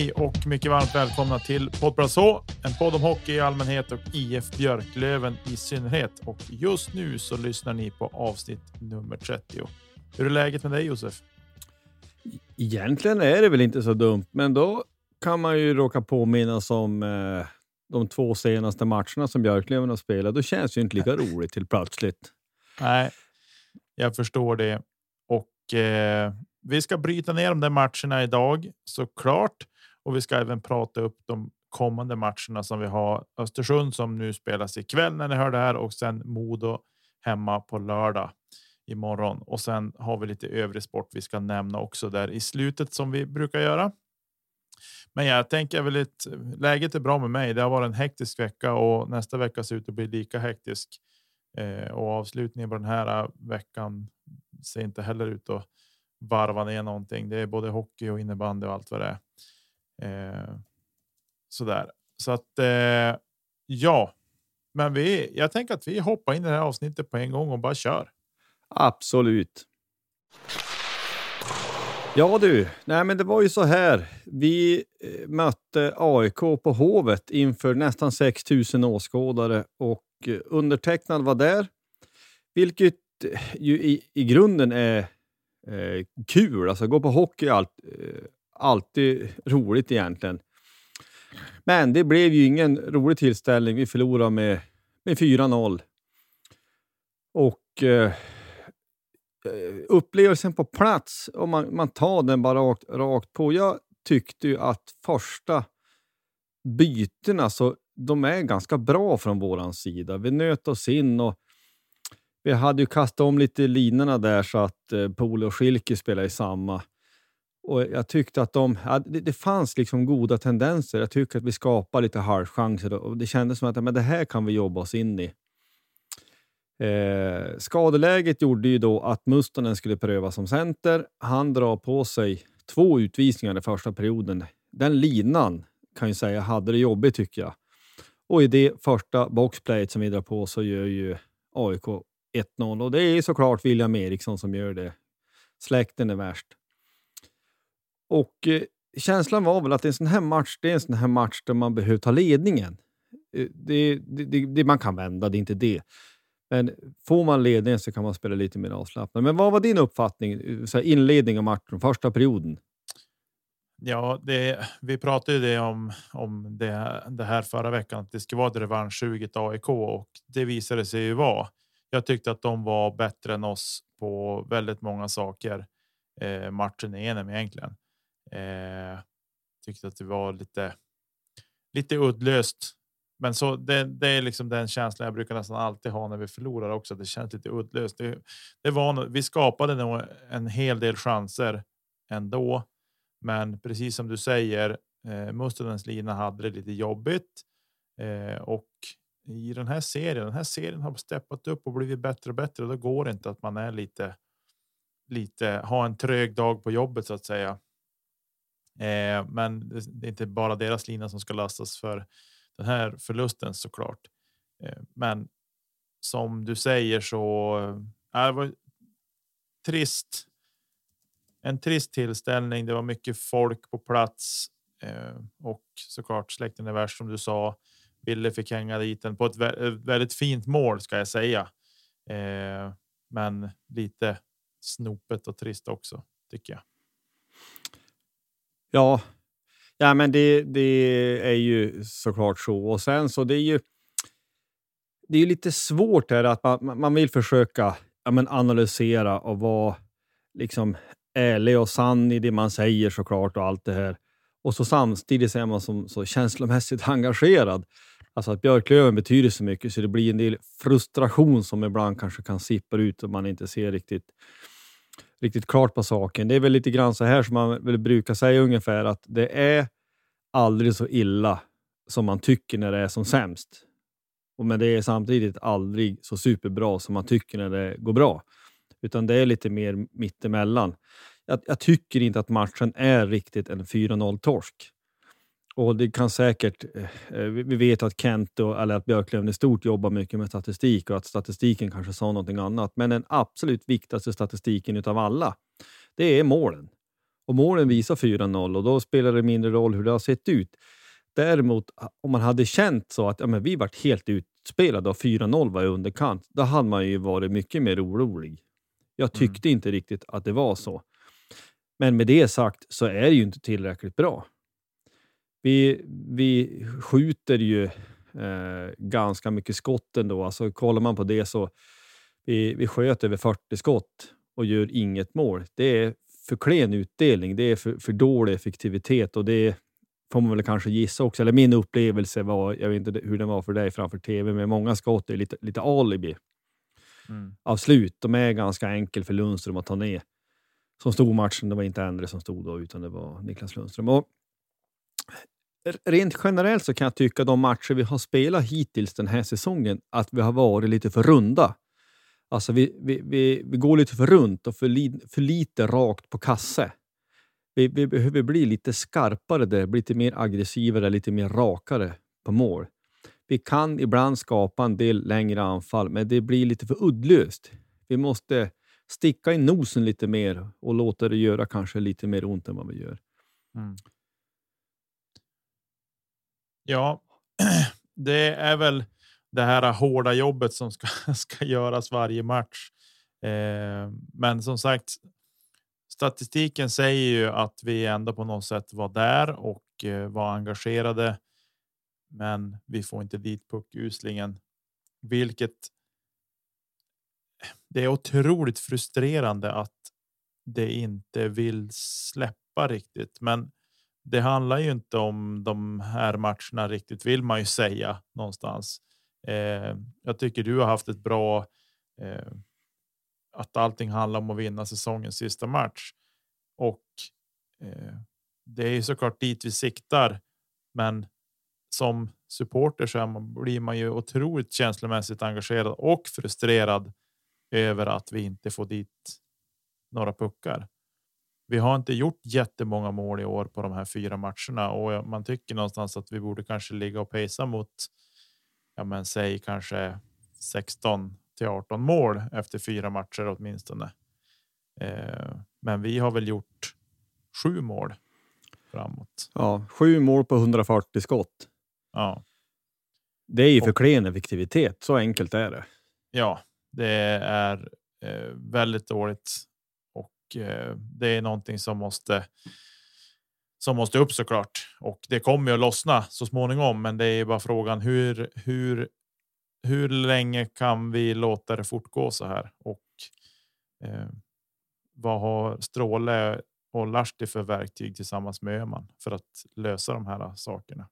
Hej och mycket varmt välkomna till Poddbra så, en podd om hockey i allmänhet och IF Björklöven i synnerhet. Och just nu så lyssnar ni på avsnitt nummer 30. Hur är läget med dig Josef? Egentligen är det väl inte så dumt, men då kan man ju råka påminnas om eh, de två senaste matcherna som Björklöven har spelat. Då känns det ju inte lika roligt till plötsligt. Nej, jag förstår det. Och eh, vi ska bryta ner de där matcherna idag såklart. Och vi ska även prata upp de kommande matcherna som vi har. Östersund som nu spelas ikväll när ni hör det här och sen Modo hemma på lördag imorgon. Och sen har vi lite övrig sport vi ska nämna också där i slutet som vi brukar göra. Men jag tänker väl att läget är bra med mig. Det har varit en hektisk vecka och nästa vecka ser ut att bli lika hektisk. Eh, och avslutningen på den här veckan ser inte heller ut att varva ner någonting. Det är både hockey och innebandy och allt vad det är. Eh, sådär. Så att eh, ja, men vi, jag tänker att vi hoppar in i det här avsnittet på en gång och bara kör. Absolut. Ja du, nej men det var ju så här. Vi eh, mötte AIK på Hovet inför nästan 6000 åskådare och eh, undertecknad var där. Vilket eh, ju i, i grunden är eh, kul. Alltså gå på hockey är allt, eh, alltid roligt egentligen. Men det blev ju ingen rolig tillställning. Vi förlorade med, med 4-0. Och eh, upplevelsen på plats, om man, man tar den bara rakt, rakt på. Jag tyckte ju att första bytena, så de är ganska bra från vår sida. Vi nöt oss in och vi hade ju kastat om lite linorna där så att eh, Polo och Schilke spelade i samma. Och jag tyckte att de, ja, det, det fanns liksom goda tendenser. Jag tycker att vi skapar lite halvchanser och det kändes som att men det här kan vi jobba oss in i. Eh, skadeläget gjorde ju då att Mustonen skulle pröva som center. Han drar på sig två utvisningar i första perioden. Den linan kan jag säga hade det jobbigt tycker jag. Och i det första boxplayet som vi drar på så gör ju AIK 1-0 och det är såklart William Eriksson som gör det. Släkten är värst. Och eh, känslan var väl att en sån här match, det är en sån här match där man behöver ta ledningen. Eh, det, det, det, det, man kan vända, det är inte det. Men får man ledningen så kan man spela lite mer avslappnat. Men vad var din uppfattning? Eh, så här, inledning av matchen, första perioden? Ja, det, vi pratade ju det om, om det, det här förra veckan, att det ska vara ett revanschsuget AIK och det visade sig ju vara. Jag tyckte att de var bättre än oss på väldigt många saker. eh, matchen igenom egentligen. Eh, tyckte att det var lite, lite uddlöst. Men så det, det är liksom den känslan jag brukar nästan alltid ha när vi förlorar också. Det känns lite uddlöst. Det, det var, vi skapade nog en hel del chanser ändå, men precis som du säger, eh, Mustonens lina hade det lite jobbigt eh, och i den här serien. Den här serien har steppat upp och blivit bättre och bättre. Då går det inte att man är lite. Lite ha en trög dag på jobbet så att säga. Eh, men det är inte bara deras lina som ska lastas för den här förlusten såklart. Eh, men som du säger så eh, är det var trist. En trist tillställning. Det var mycket folk på plats eh, och såklart släkten är värst som du sa. Ville fick hänga dit den på ett eh, väldigt fint mål ska jag säga. Eh, men lite snopet och trist också tycker jag. Ja, ja, men det, det är ju såklart så. Och sen så det är ju. Det är lite svårt här att man, man vill försöka ja, men analysera och vara liksom ärlig och sann i det man säger såklart och allt det här. Och så samtidigt är man som, så känslomässigt engagerad. Alltså att björklöven betyder så mycket så det blir en del frustration som ibland kanske kan sippa ut och man inte ser riktigt, riktigt klart på saken. Det är väl lite grann så här som man väl brukar säga ungefär att det är aldrig så illa som man tycker när det är som sämst. Och men det är samtidigt aldrig så superbra som man tycker när det går bra. Utan det är lite mer mittemellan. Jag, jag tycker inte att matchen är riktigt en 4-0 torsk. Och det kan säkert, eh, vi vet att Kent och, eller att Björklöven i stort jobbar mycket med statistik och att statistiken kanske sa någonting annat. Men den absolut viktigaste statistiken utav alla, det är målen. Och målen visar 4-0 och då spelar det mindre roll hur det har sett ut. Däremot om man hade känt så att ja, men vi varit helt utspelade och 4-0 var i underkant, då hade man ju varit mycket mer orolig. Jag mm. tyckte mm. inte riktigt att det var så. Men med det sagt så är det ju inte tillräckligt bra. Vi, vi skjuter ju eh, ganska mycket skott ändå. Alltså, kollar man på det så vi, vi sköt över 40 skott och gör inget mål. Det är för klen utdelning. Det är för, för dålig effektivitet och det får man väl kanske gissa också. Eller min upplevelse var, jag vet inte hur den var för dig framför tv, men många skott är lite, lite alibi mm. av slut. De är ganska enkelt för Lundström att ta ner. Som stod matchen, det var inte Endre som stod då, utan det var Niklas Lundström. Och rent generellt så kan jag tycka de matcher vi har spelat hittills den här säsongen, att vi har varit lite för runda. Alltså vi, vi, vi, vi går lite för runt och för, li, för lite rakt på kasse. Vi, vi behöver bli lite skarpare där, bli lite mer aggressivare, lite mer rakare på mål. Vi kan ibland skapa en del längre anfall, men det blir lite för uddlöst. Vi måste sticka i nosen lite mer och låta det göra kanske lite mer ont än vad vi gör. Mm. Ja, det är väl det här hårda jobbet som ska, ska göras varje match. Eh, men som sagt, statistiken säger ju att vi ändå på något sätt var där och eh, var engagerade. Men vi får inte dit puckuslingen, vilket. Eh, det är otroligt frustrerande att det inte vill släppa riktigt, men det handlar ju inte om de här matcherna riktigt vill man ju säga någonstans. Eh, jag tycker du har haft ett bra. Eh, att allting handlar om att vinna säsongens sista match och eh, det är ju såklart dit vi siktar. Men som supporter så man, blir man ju otroligt känslomässigt engagerad och frustrerad över att vi inte får dit några puckar vi har inte gjort jättemånga mål i år på de här fyra matcherna och man tycker någonstans att vi borde kanske ligga och pejsa mot. Ja, men säg kanske 16 till 18 mål efter fyra matcher åtminstone. Eh, men vi har väl gjort sju mål framåt. Ja, sju mål på 140 skott. Ja. Det är ju för klen effektivitet. Så enkelt är det. Ja, det är eh, väldigt dåligt Eh, det är någonting som måste som måste upp såklart och det kommer ju att lossna så småningom. Men det är bara frågan hur hur hur länge kan vi låta det fortgå så här och eh, vad har Stråle och Lahti för verktyg tillsammans med Öhman för att lösa de här sakerna?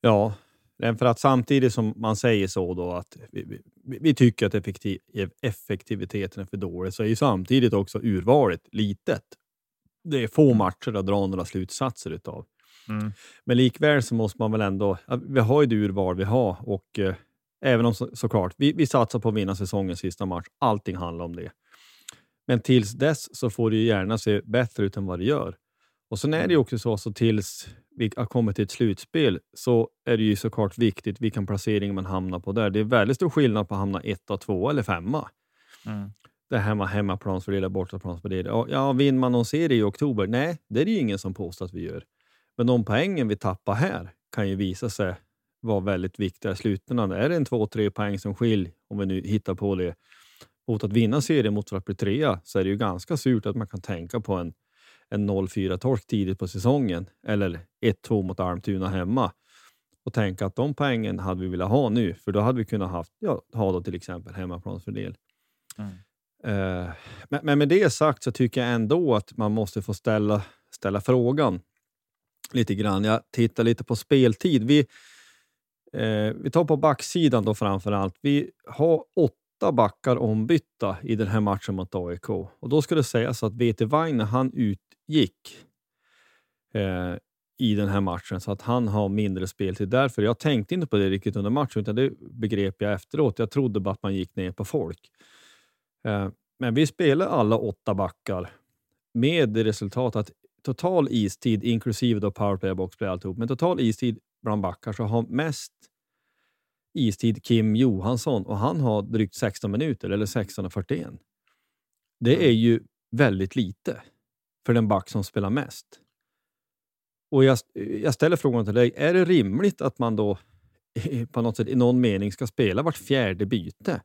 Ja, för att samtidigt som man säger så då att vi, vi, vi tycker att effektiv, effektiviteten är för dålig så är ju samtidigt också urvalet litet. Det är få mm. matcher att dra några slutsatser utav. Mm. Men likväl så måste man väl ändå, vi har ju det urval vi har och eh, även om så, såklart, vi, vi satsar på att vinna säsongens sista match. Allting handlar om det. Men tills dess så får det ju gärna se bättre ut än vad det gör. Och sen är det ju mm. också så, så tills vi har kommit till ett slutspel så är det ju såklart viktigt vilken placering man hamnar på där. Det är väldigt stor skillnad på att hamna etta, två eller femma. Mm. Det här med hemmaplansfördel bortaplansfördel. Ja, ja, vinner man någon serie i oktober? Nej, det är det ju ingen som påstår att vi gör. Men de poängen vi tappar här kan ju visa sig vara väldigt viktiga i slutändan. Är det en två, tre poäng som skiljer, om vi nu hittar på det, mot att vinna serien mot att bli trea, så är det ju ganska surt att man kan tänka på en, en 0-4-torsk tidigt på säsongen eller 1-2 mot Almtuna hemma och tänka att de poängen hade vi velat ha nu, för då hade vi kunnat haft, ja, ha då till exempel hemmaplansfördel. Mm. Uh, men, men, med det sagt så tycker jag ändå att man måste få ställa, ställa frågan lite grann. Jag tittar lite på speltid. Vi, eh, vi tar på backsidan då framför allt. Vi har åtta backar ombytta i den här matchen mot AIK. Och då ska det sägas att VT Weine, han utgick eh, i den här matchen så att han har mindre speltid. Därför jag tänkte inte på det riktigt under matchen, utan det begrep jag efteråt. Jag trodde bara att man gick ner på folk. Eh, men vi spelar alla åtta backar med det resultat att total istid, inklusive då powerplay, boxplay alltihop, men total istid bland backar så har mest istid Kim Johansson och han har drygt 16 minuter, eller 16.41. Det är mm. ju väldigt lite för den back som spelar mest. Och jag, jag ställer frågan till dig, är det rimligt att man då på något sätt i någon mening ska spela vart fjärde byte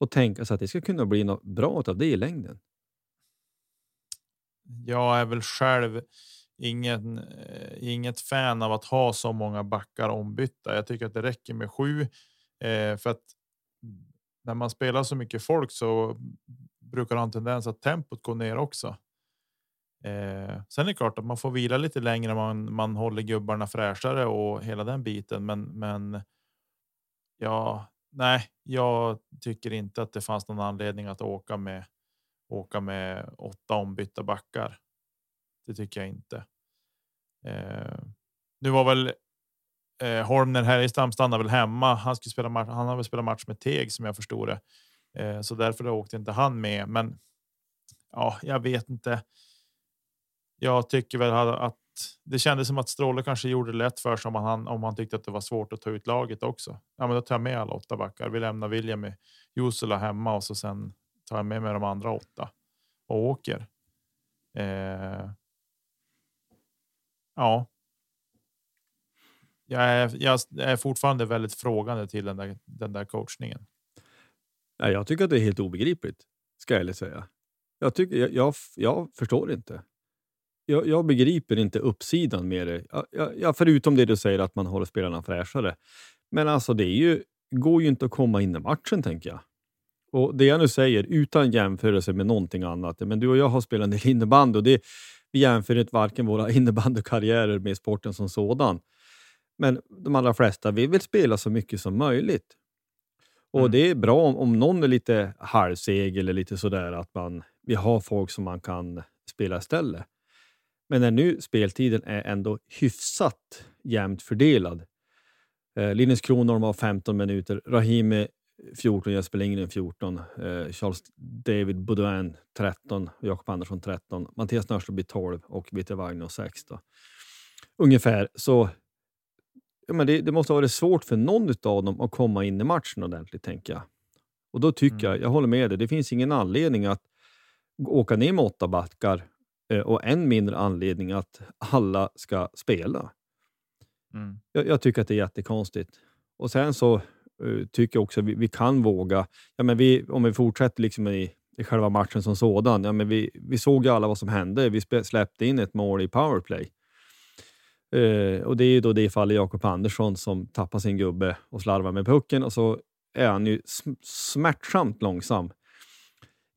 och tänka sig att det ska kunna bli något bra av det i längden? jag är väl själv ingen, eh, inget fan av att ha så många backar ombytta. Jag tycker att det räcker med sju eh, för att när man spelar så mycket folk så brukar ha en tendens att tempot går ner också. Eh, sen är det klart att man får vila lite längre. Man, man håller gubbarna fräschare och hela den biten. Men, men ja, nej, jag tycker inte att det fanns någon anledning att åka med åka med åtta ombytta backar. Det tycker jag inte. Eh, nu var väl eh, Holmner Härjestam stannar väl hemma. Han skulle spela match. Han har väl spelat match med Teg som jag förstod det, eh, så därför åkte inte han med. Men ja, jag vet inte. Jag tycker väl att det kändes som att Stråle kanske gjorde det lätt för sig om han om han tyckte att det var svårt att ta ut laget också. Ja, men då tar jag med alla åtta backar. Vi lämnar William i Jusula hemma och så sen tar jag med mig de andra åtta och åker. Eh, ja. Jag är, jag är fortfarande väldigt frågande till den där, den där coachningen. Nej, jag tycker att det är helt obegripligt, ska jag ärligt säga. Jag, tycker, jag, jag, jag förstår inte. Jag, jag, begriper inte uppsidan med det. Jag, förutom det du säger att man håller spelarna fräschare. Men alltså, det är ju, går ju inte att komma in i matchen, tänker jag. Och Det jag nu säger, utan jämförelse med någonting annat, men du och jag har spelat en del innebandy och det, vi jämför inte varken våra innebandykarriärer med sporten som sådan. Men de allra flesta vi vill spela så mycket som möjligt. Och mm. Det är bra om, om någon är lite halvseg eller lite sådär, att man, vi har folk som man kan spela istället. Men när nu speltiden är ändå hyfsat jämnt fördelad. Eh, Linus Kronholm har 15 minuter, Rahimi 14, Jesper Lindgren 14, eh, Charles David Baudouin 13, Jakob Andersson 13, Mattias Nörström 12 och Vitte Wagner 6. Då. Ungefär. Så ja, men det, det måste ha varit svårt för någon av dem att komma in i matchen ordentligt, tänker jag. Och då tycker mm. jag, jag håller med dig, det finns ingen anledning att åka ner med åtta backar och än mindre anledning att alla ska spela. Mm. Jag, jag, tycker att det är jättekonstigt. Och sen så uh, tycker också att vi, vi, kan våga. Ja, men vi, om vi fortsätter liksom i, i själva matchen som sådan. Ja, men vi, vi såg ju alla vad som hände. Vi släppte in ett mål i powerplay. Uh, och Det är då det fallet Jakob Andersson som tappar sin gubbe och slarvar med pucken och så är han ju smärtsamt långsam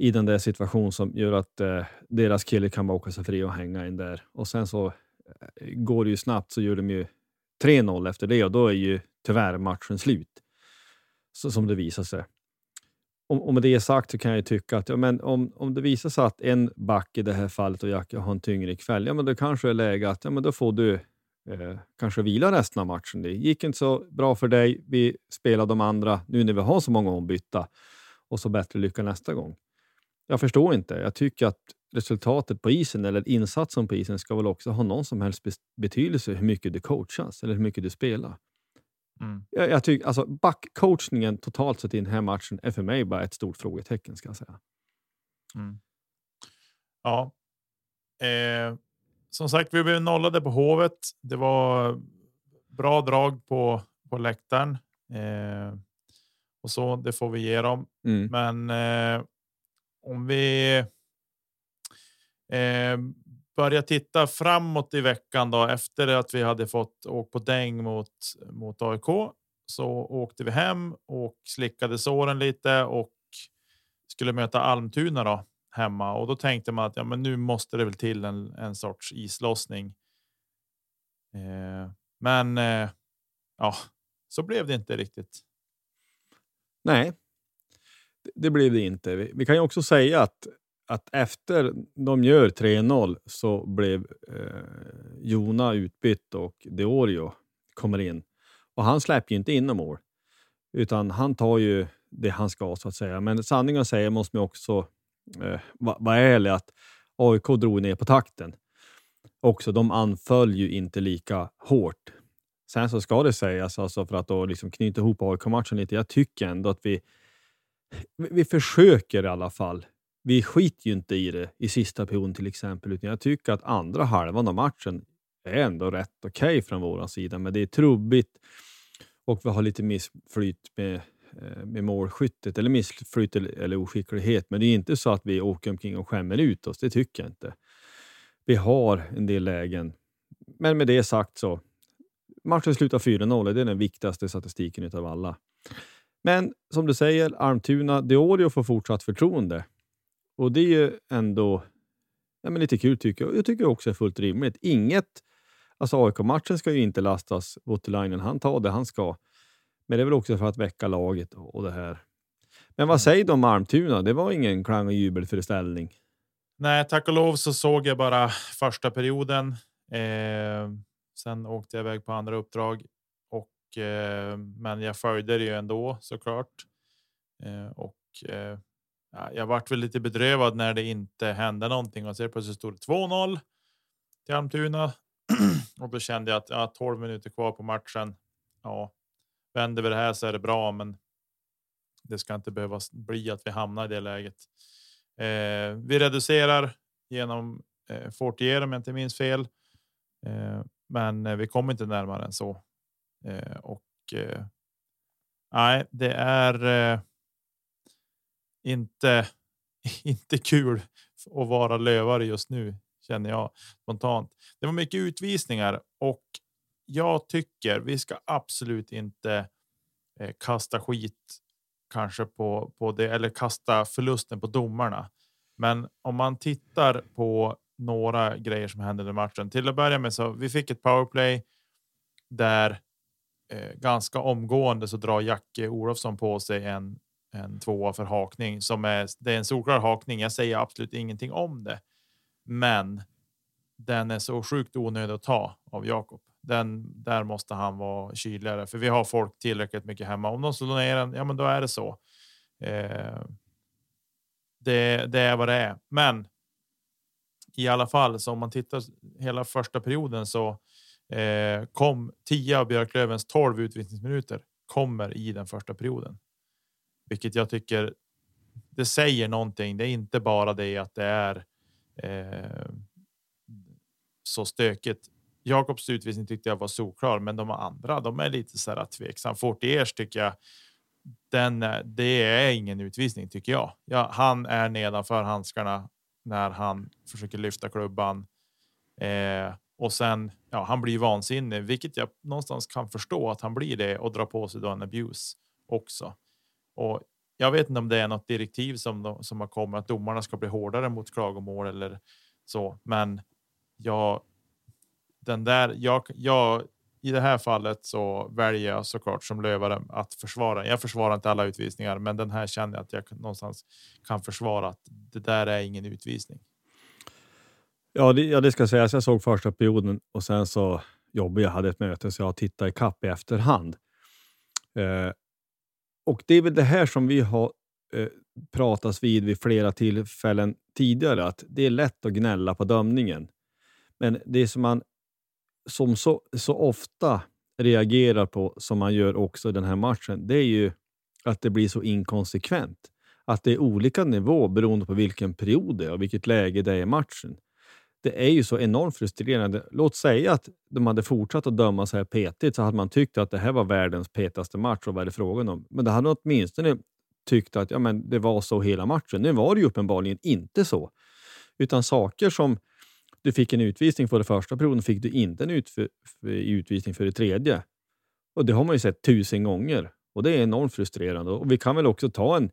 i den där situationen som gör att eh, deras kille kan bara åka sig fri och hänga in där. Och sen så eh, går det ju snabbt så gör de ju 3-0 efter det och då är ju tyvärr matchen slut. Så, som det visar sig. Och, och med det sagt så kan jag tycka att ja, men om, om det visar sig att en back i det här fallet och Jack, har en tyngre kväll, ja men då kanske det är läge att ja, men då får du eh, kanske vila resten av matchen. Det gick inte så bra för dig. Vi spelar de andra nu när vi har så många ombytta och så bättre lycka nästa gång. Jag förstår inte. Jag tycker att resultatet på isen eller insatsen på isen ska väl också ha någon som helst betydelse hur mycket du coachas eller hur mycket du spelar. Mm. Jag, jag tycker alltså backcoachningen totalt sett i den här matchen är för mig bara ett stort frågetecken ska säga. Mm. Ja. Eh, som sagt, vi blev nollade på Hovet. Det var bra drag på på läktaren eh, och så. Det får vi ge dem. Mm. Men eh, om vi eh, börjar titta framåt i veckan då efter att vi hade fått åka på däng mot mot AIK så åkte vi hem och slickade såren lite och skulle möta Almtuna då hemma och då tänkte man att ja, men nu måste det väl till en, en sorts islossning. Eh, men eh, ja, så blev det inte riktigt. Nej, det blev det inte. Vi kan ju också säga att, att efter de gör 3-0 så blev eh, Jona utbytt och Deorio kommer in. Och han släpper ju inte in mål, utan han tar ju det han ska så att säga. Men sanningen att säga måste man också eh, vara va ärlig att AIK drog ner på takten. Också, de anföll ju inte lika hårt. Sen så ska det sägas, alltså för att då liksom knyta ihop AIK-matchen lite, jag tycker ändå att vi vi försöker i alla fall. Vi skiter ju inte i det i sista perioden till exempel, utan jag tycker att andra halvan av matchen är ändå rätt okej okay från vår sida, men det är trubbigt och vi har lite missflyt med, eh, med målskyttet, eller missflyt eller oskicklighet. Men det är inte så att vi åker omkring och skämmer ut oss, det tycker jag inte. Vi har en del lägen, men med det sagt så matchen slutar 4-0, det är den viktigaste statistiken av alla. Men som du säger, Almtuna, Deorio får fortsatt förtroende. Och det är ju ändå ja, men lite kul tycker jag. Jag tycker också är fullt rimligt. Inget, alltså AIK-matchen ska ju inte lastas Voutilainen. Han tar det han ska. Men det är väl också för att väcka laget och det här. Men vad säger du om Almtuna? Det var ingen klang och jubelföreställning. Nej, tack och lov så såg jag bara första perioden. Eh, sen åkte jag iväg på andra uppdrag Eh, men jag följde det ju ändå såklart. Eh, och eh, jag vart väl lite bedrövad när det inte hände någonting och så plötsligt stod det 2-0 till Almtuna och då kände jag att ja, 12 minuter kvar på matchen. Ja, vänder vi det här så är det bra, men det ska inte behöva bli att vi hamnar i det läget. Eh, vi reducerar genom eh, Fortier om jag inte minns fel, eh, men eh, vi kommer inte närmare än så. Eh, och eh, nej, det är eh, inte inte kul att vara lövare just nu känner jag spontant. Det var mycket utvisningar och jag tycker vi ska absolut inte eh, kasta skit kanske på på det eller kasta förlusten på domarna. Men om man tittar på några grejer som hände i matchen till att börja med så vi fick ett powerplay där Eh, ganska omgående så drar Jacke Olofsson på sig en en tvåa för hakning som är. Det är en solklar hakning. Jag säger absolut ingenting om det, men den är så sjukt onödig att ta av Jakob. Den där måste han vara kyligare för vi har folk tillräckligt mycket hemma. Om de slår ner den, ja, men då är det så. Eh, det, det är vad det är, men. I alla fall så om man tittar hela första perioden så eh, kom 10 av Björklövens 12 utvisningsminuter kommer i den första perioden, vilket jag tycker. Det säger någonting. Det är inte bara det att det är. Eh, så stökigt. Jakobs utvisning tyckte jag var solklar, men de andra, de är lite så här tveksam. Fortiers tycker jag. Den det är ingen utvisning tycker jag. Ja, han är nedanför handskarna när han försöker lyfta klubban. Eh, och sen, ja, han blir vansinnig, vilket jag någonstans kan förstå att han blir det och drar på sig då en abuse också. Och jag vet inte om det är något direktiv som, de, som har kommit att domarna ska bli hårdare mot klagomål eller så, men jag. Den där jag, jag i det här fallet så väljer jag såklart som lövare att försvara. Jag försvarar inte alla utvisningar, men den här känner jag att jag någonstans kan försvara att det där är ingen utvisning. Ja, det, ja, det ska sägas. Jag såg första perioden och sen så jobbade jag, hade ett möte så jag tittade i kapp i efterhand. Eh, och det är väl det här som vi har eh, pratats vid vid flera tillfällen tidigare, att det är lätt att gnälla på dömningen. Men det som man som så, så ofta reagerar på, som man gör också i den här matchen, det är ju att det blir så inkonsekvent. Att det är olika nivå beroende på vilken period det är och vilket läge det är i matchen. Det är ju så enormt frustrerande. Låt säga att de hade fortsatt att döma så här petigt så hade man tyckt att det här var världens petaste match och vad är det frågan om? Men det hade åtminstone tyckt att ja, men det var så hela matchen. Nu var det ju uppenbarligen inte så. Utan saker som du fick en utvisning för det första perioden fick du inte en utf- eh, utvisning för det tredje. Och Det har man ju sett tusen gånger och det är enormt frustrerande. Och Vi kan väl också ta en,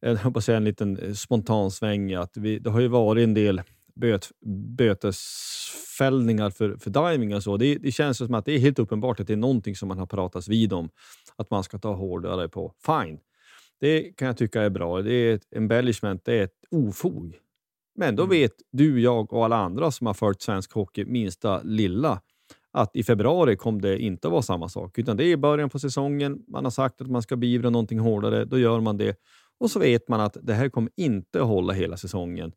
en, säga en liten eh, spontan sväng. Att vi, det har ju varit en del böt, bötesfällningar för, för diving och så. Det, det känns som att det är helt uppenbart att det är någonting som man har pratats vid om. Att man ska ta hårdare på. Fine, det kan jag tycka är bra. Det är ett embellishment, det är ett ofog. Men då mm. vet du, jag och alla andra som har följt svensk hockey minsta lilla att i februari kommer det inte vara samma sak. Utan det är i början på säsongen. Man har sagt att man ska beivra någonting hårdare. Då gör man det. Och så vet man att det här kommer inte att hålla hela säsongen.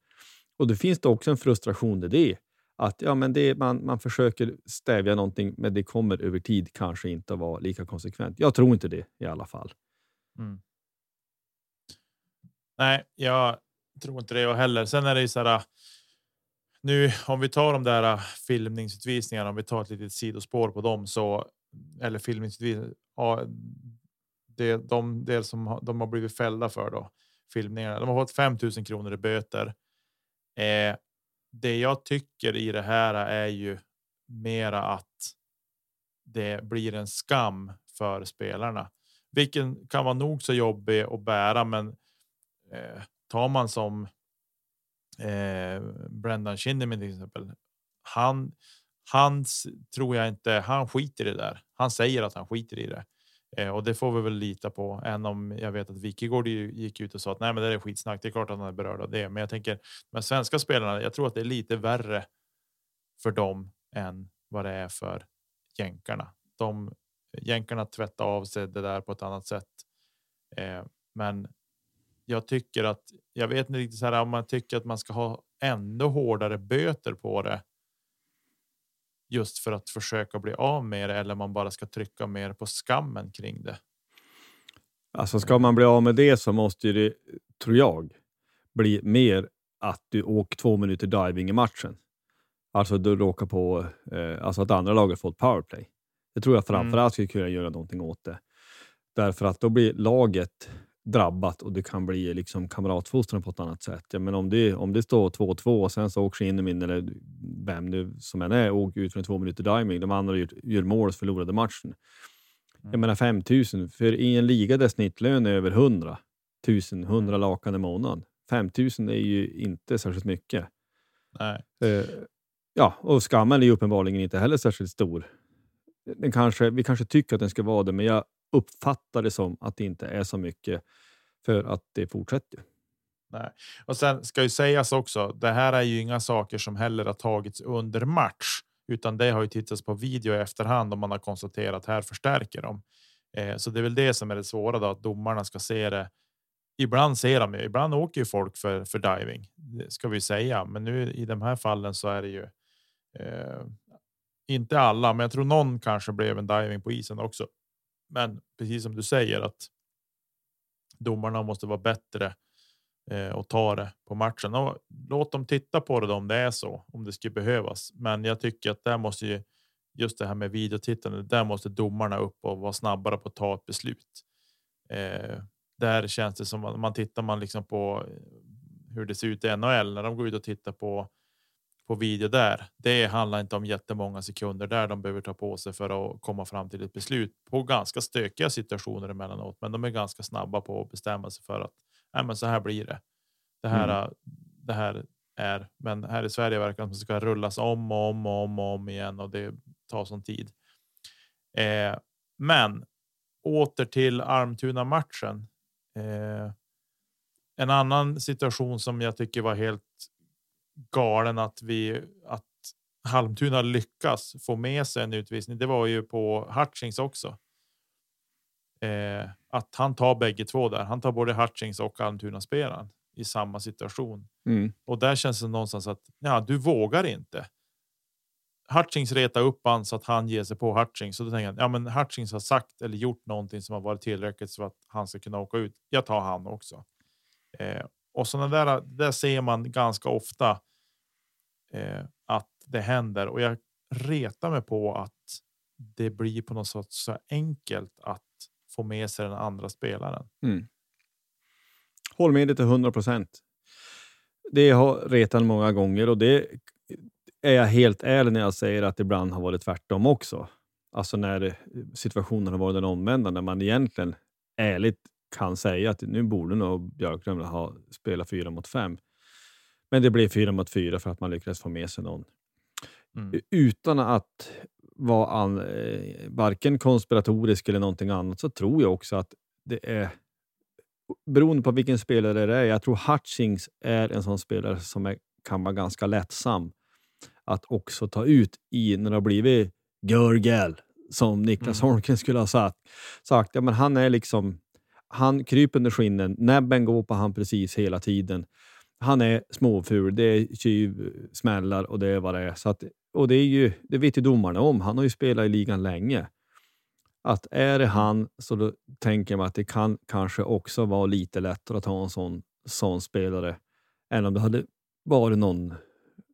Och det finns det också en frustration i det. Att ja, men det, man, man försöker stävja någonting, men det kommer över tid kanske inte att vara lika konsekvent. Jag tror inte det i alla fall. Mm. Nej, jag tror inte det jag heller. Sen är det ju så här. Äh, nu om vi tar de där äh, filmningsutvisningarna, om vi tar ett litet sidospår på dem så eller filmningsutvisningar. Ja, det de del som de har blivit fällda för då filmningarna. De har fått 5000 kronor i böter. Eh, det jag tycker i det här är ju mera att det blir en skam för spelarna, vilken kan vara nog så jobbig att bära. Men eh, tar man som eh, Brendan Shinnimin till exempel. Han, hans tror jag inte. Han skiter i det där. Han säger att han skiter i det Eh, och det får vi väl lita på. Än om jag vet att Wikegård gick ut och sa att nej, men det är skitsnack. Det är klart att han är berörd av det, men jag tänker de svenska spelarna. Jag tror att det är lite värre för dem än vad det är för jänkarna. De jänkarna tvättar av sig det där på ett annat sätt. Eh, men jag tycker att jag vet inte riktigt så här om man tycker att man ska ha ännu hårdare böter på det. Just för att försöka bli av med det eller man bara ska trycka mer på skammen kring det. Alltså ska man bli av med det så måste det, tror jag, bli mer att du åker två minuter diving i matchen. Alltså du råkar på eh, alltså att andra laget fått powerplay. Det tror jag framförallt mm. skulle kunna göra någonting åt det. Därför att då blir laget drabbat och det kan bli liksom kamratfostran på ett annat sätt. Ja, men om det, om det står 2-2 och sen så åker in eller vem nu som än är åker ut från två minuter diving. De andra gör, gör mål och förlorade matchen. Mm. Jag menar 5000 för i en liga där snittlön är över 100 000, 100 lakan i månaden. 5000 är ju inte särskilt mycket. Nej. Uh, ja, och skammen är ju uppenbarligen inte heller särskilt stor. Den kanske, vi kanske tycker att den ska vara det, men jag uppfattar det som att det inte är så mycket för att det fortsätter. Nej. Och sen ska ju sägas också. Det här är ju inga saker som heller har tagits under match, utan det har ju tittats på video i efterhand och man har konstaterat här förstärker de. Eh, så det är väl det som är det svåra då, att domarna ska se det. Ibland ser de ju, ibland åker ju folk för för diving ska vi säga, men nu i de här fallen så är det ju. Eh, inte alla, men jag tror någon kanske blev en diving på isen också. Men precis som du säger att domarna måste vara bättre eh, och ta det på matchen. Och låt dem titta på det om det är så, om det skulle behövas. Men jag tycker att där måste ju just det här med videotittande. Där måste domarna upp och vara snabbare på att ta ett beslut. Eh, där känns det som att man tittar man liksom på eh, hur det ser ut i NHL när de går ut och tittar på på video där. Det handlar inte om jättemånga sekunder där de behöver ta på sig för att komma fram till ett beslut på ganska stökiga situationer emellanåt. Men de är ganska snabba på att bestämma sig för att nej, men så här blir det. Det här, mm. det här är, men här i Sverige verkar det som ska rullas om och om och om och om igen och det tar sån tid. Eh, men åter till Almtuna matchen. Eh, en annan situation som jag tycker var helt galen att vi att Halmtuna lyckas få med sig en utvisning. Det var ju på Hutchings också. Eh, att han tar bägge två där. Han tar både Hutchings och Almtuna spelaren i samma situation. Mm. Och där känns det någonstans att ja, du vågar inte. Hutchings reta upp han så att han ger sig på Hutchings. Så då tänker jag, ja, men Hutchings har sagt eller gjort någonting som har varit tillräckligt så att han ska kunna åka ut. Jag tar han också. Eh, och sådana där, där ser man ganska ofta eh, att det händer och jag retar mig på att det blir på något sätt så enkelt att få med sig den andra spelaren. Mm. Håll med dig till 100 procent. Det har retat många gånger och det är jag helt ärlig när jag säger att det ibland har varit tvärtom också. Alltså när situationen har varit den omvända, när man egentligen ärligt kan säga att nu borde nog Björklund ha spelat fyra mot fem. Men det blev fyra mot fyra för att man lyckades få med sig någon. Mm. Utan att vara an, eh, varken konspiratorisk eller någonting annat så tror jag också att det är beroende på vilken spelare det är. Jag tror Hutchings är en sån spelare som är, kan vara ganska lättsam att också ta ut i när det har blivit Görgel, som Niklas mm. Holmgren skulle ha sagt. sagt ja, men han är liksom han kryper under skinnen. Näbben går på han precis hela tiden. Han är småful. Det är tjuv smällar och det är vad det är. Så att, och det, är ju, det vet ju domarna om. Han har ju spelat i ligan länge. Att är det han så då tänker man att det kan kanske också vara lite lättare att ha en sån, sån spelare än om det hade varit någon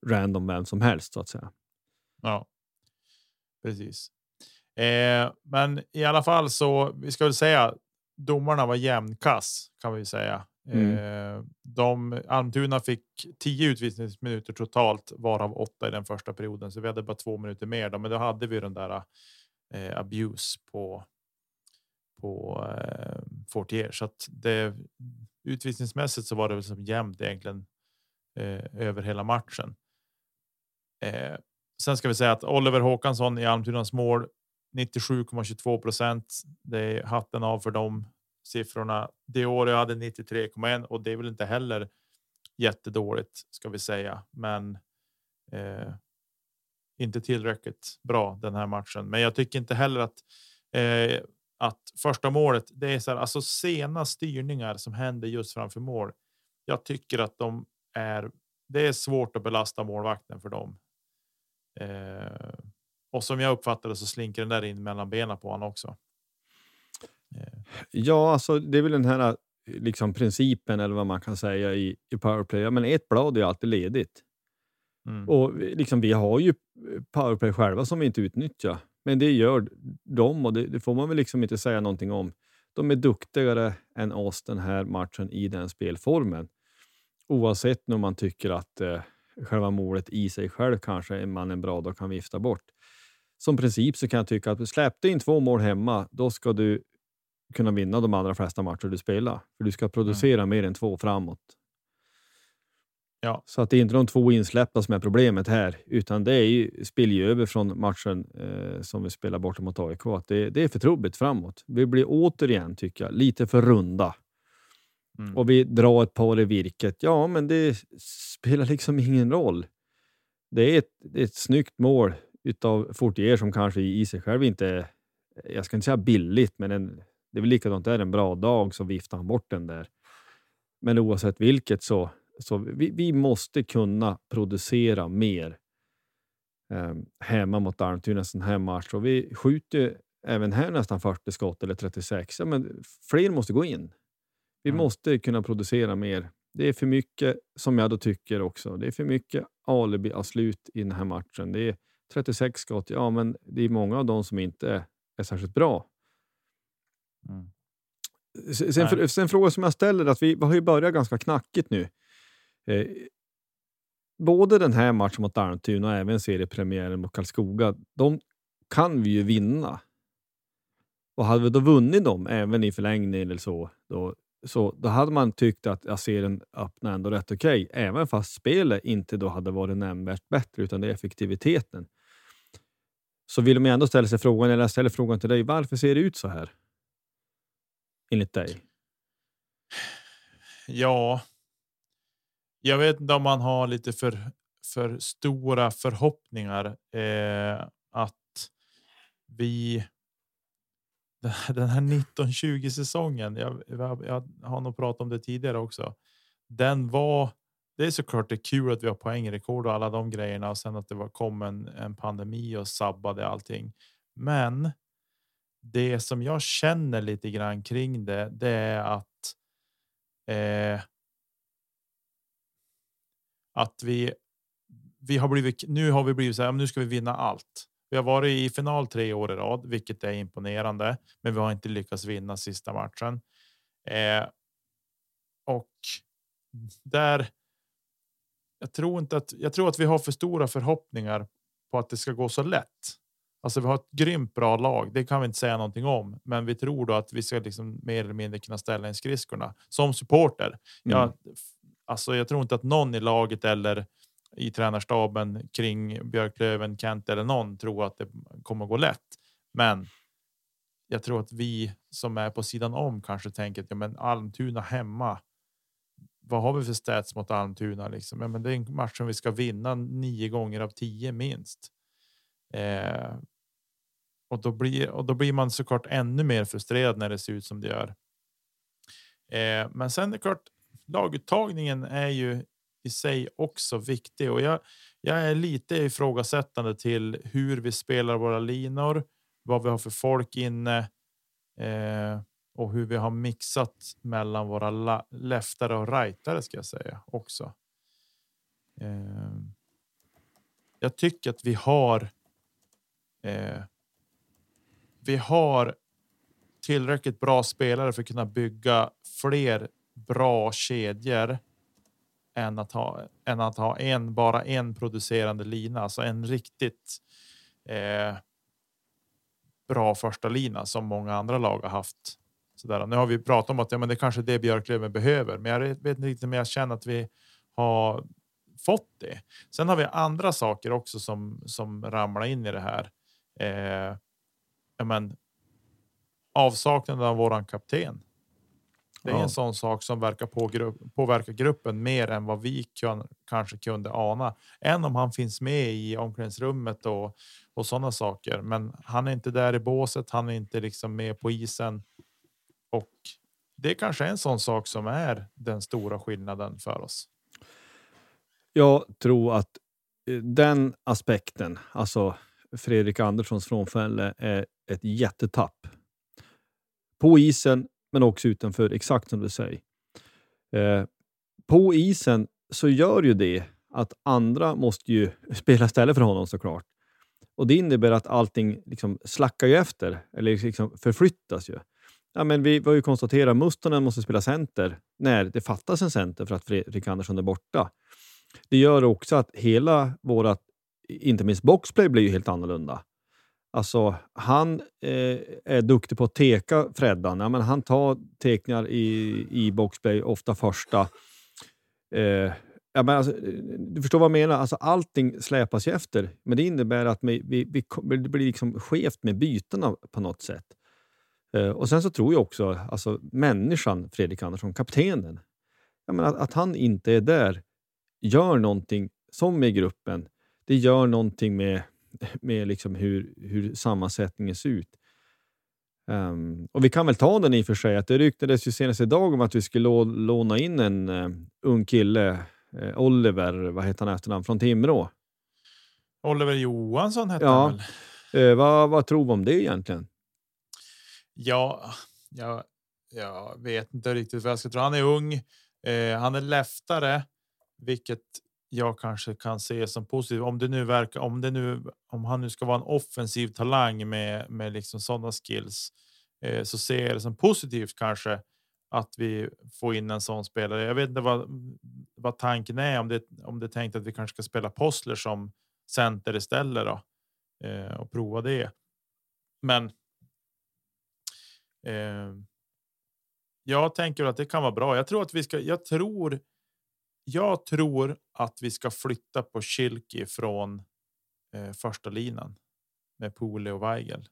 random vem som helst så att säga. Ja, precis. Eh, men i alla fall så vi ska väl säga domarna var jämnkass kan vi säga. Mm. Eh, de Almtuna fick tio utvisningsminuter totalt, varav åtta i den första perioden, så vi hade bara två minuter mer. Då, men då hade vi den där eh, abuse på. På eh, Fortier så att det utvisningsmässigt så var det väl som jämnt egentligen eh, över hela matchen. Eh, sen ska vi säga att Oliver Håkansson i Almtunas mål 97,22 procent. Det är hatten av för de siffrorna. Det år jag hade 93,1 och det är väl inte heller jättedåligt ska vi säga, men. Eh, inte tillräckligt bra den här matchen, men jag tycker inte heller att eh, att första målet. Det är så här, alltså sena styrningar som händer just framför mål. Jag tycker att de är. Det är svårt att belasta målvakten för dem. Eh, och som jag uppfattade så slinker den där in mellan benen på honom också. Eh. Ja, alltså det är väl den här liksom principen eller vad man kan säga i, i powerplay. Men ett blad är alltid ledigt. Mm. Och liksom, vi har ju powerplay själva som vi inte utnyttjar. Men det gör de och det, det, får man väl liksom inte säga någonting om. De är duktigare än oss den här matchen i den spelformen. Oavsett om man tycker att eh, själva målet i sig själv kanske är man en bra dag kan vifta bort som princip så kan jag tycka att släppte in två mål hemma, då ska du kunna vinna de allra flesta matcher du spelar. För du ska producera mm. mer än två framåt. Ja. Så att det är inte de två insläppta som är problemet här, utan det är ju, spiller över från matchen eh, som vi spelar borta mot AIK. Att det, det är för trubbigt framåt. Vi blir återigen, tycker jag, lite för runda. Mm. Och vi drar ett par i virket. Ja, men det spelar liksom ingen roll. Det är ett, det är ett snyggt mål utav Fortier som kanske i sig själv inte jag ska inte säga billigt, men en, det är väl likadant, det är en bra dag så viftar han bort den där. Men oavsett vilket så, så vi, vi måste kunna producera mer eh, hemma mot Almtuna en sån här match. Och vi skjuter även här nästan 40 skott eller 36. Ja, men fler måste gå in. Vi mm. måste kunna producera mer. Det är för mycket, som jag då tycker också, det är för mycket alibi-avslut i den här matchen. Det är 36 skott, ja men det är många av dem som inte är särskilt bra. Mm. Sen, för, sen fråga som jag ställer, att vi, vi har ju börjat ganska knackigt nu. Eh, både den här matchen mot Almtuna och även seriepremiären mot Karlskoga, de kan vi ju vinna. Och hade vi då vunnit dem, även i förlängning eller så, då, så då hade man tyckt att jag ser den öppna ändå rätt okej, även fast spelet inte då hade varit nämnvärt bättre, utan det är effektiviteten. Så vill man ändå ställa sig frågan, eller jag ställer frågan till dig, varför ser det ut så här? Enligt dig? Ja, jag vet inte om man har lite för, för stora förhoppningar eh, att vi den här 1920 säsongen. Jag, jag, jag, har nog pratat om det tidigare också. Den var. Det är såklart det är kul att vi har poängrekord och alla de grejerna och sen att det var kom en, en pandemi och sabbade allting. Men det som jag känner lite grann kring det, det är att. Eh, att vi. Vi har blivit. Nu har vi blivit så här. Nu ska vi vinna allt. Vi har varit i final tre år i rad, vilket är imponerande, men vi har inte lyckats vinna sista matchen. Eh, och där. Jag tror inte att jag tror att vi har för stora förhoppningar på att det ska gå så lätt. Alltså, vi har ett grymt bra lag. Det kan vi inte säga någonting om, men vi tror då att vi ska liksom mer eller mindre kunna ställa in skridskorna som supporter. Mm. Jag, alltså, jag tror inte att någon i laget eller i tränarstaben kring Björklöven, Kent eller någon tror att det kommer gå lätt. Men jag tror att vi som är på sidan om kanske tänker att ja, men Almtuna hemma. Vad har vi för stats mot Almtuna? Liksom? Ja, men det är en match som vi ska vinna nio gånger av tio minst. Eh, och då blir och då blir man såklart ännu mer frustrerad när det ser ut som det gör. Eh, men sen är det klart, laguttagningen är ju i sig också viktig och jag, jag är lite ifrågasättande till hur vi spelar våra linor, vad vi har för folk inne eh, och hur vi har mixat mellan våra leftare och rightare ska jag säga också. Eh, jag tycker att vi har. Eh, vi har tillräckligt bra spelare för att kunna bygga fler bra kedjor än att ha än att ha en bara en producerande lina, alltså en riktigt. Eh, bra första lina som många andra lag har haft. Så där. Nu har vi pratat om att ja, men det kanske är det Björklöven behöver, men jag vet inte riktigt om jag känner att vi har fått det. Sen har vi andra saker också som som ramlar in i det här. Eh, ja, men. Avsaknaden av våran kapten. Det är ja. en sån sak som verkar på grupp, påverka gruppen mer än vad vi kan, kanske kunde ana. Än om han finns med i omklädningsrummet och, och sådana saker. Men han är inte där i båset. Han är inte liksom med på isen. Och det är kanske en sån sak som är den stora skillnaden för oss. Jag tror att eh, den aspekten, alltså Fredrik Anderssons frånfälle, är ett jättetapp. På isen men också utanför, exakt som du säger. Eh, på isen så gör ju det att andra måste ju spela istället för honom såklart. Och Det innebär att allting liksom slackar ju efter, eller liksom förflyttas. ju. Ja, men vi, har ju konstaterat att Mustonen måste spela center när det fattas en center för att Fredrik Andersson är borta. Det gör också att hela vårt, inte minst boxplay, blir ju helt annorlunda. Alltså, han eh, är duktig på att teka Freddan. Ja, men han tar tekningar i, i boxplay, ofta första. Eh, ja, men alltså, du förstår vad jag menar? Alltså, allting släpas ju efter, men det innebär att vi, vi, vi det blir liksom skevt med bytena på något sätt. Eh, och Sen så tror jag också alltså, människan Fredrik Andersson, kaptenen, ja, men att, att han inte är där gör någonting, som med gruppen, det gör någonting med med liksom hur, hur sammansättningen ser ut. Um, och Vi kan väl ta den i och för sig, att det ryktades ju senast idag om att vi skulle låna in en uh, ung kille, uh, Oliver, vad heter han efternamn, från Timrå. Oliver Johansson hette ja. han väl? Uh, vad, vad tror vi om det egentligen? Ja, jag, jag vet inte riktigt vad jag ska tro. Han är ung, eh, han är leftare, vilket jag kanske kan se som positivt. Om det nu verkar, om det nu, om han nu ska vara en offensiv talang med med liksom sådana skills eh, så ser jag det som positivt kanske. att vi får in en sån spelare. Jag vet inte vad, vad tanken är om det om det är tänkt att vi kanske ska spela Postler som center istället då eh, och prova det. Men. Eh, jag tänker att det kan vara bra. Jag tror att vi ska. Jag tror. Jag tror att vi ska flytta på Kilki från eh, första linan med Pole och Weigel.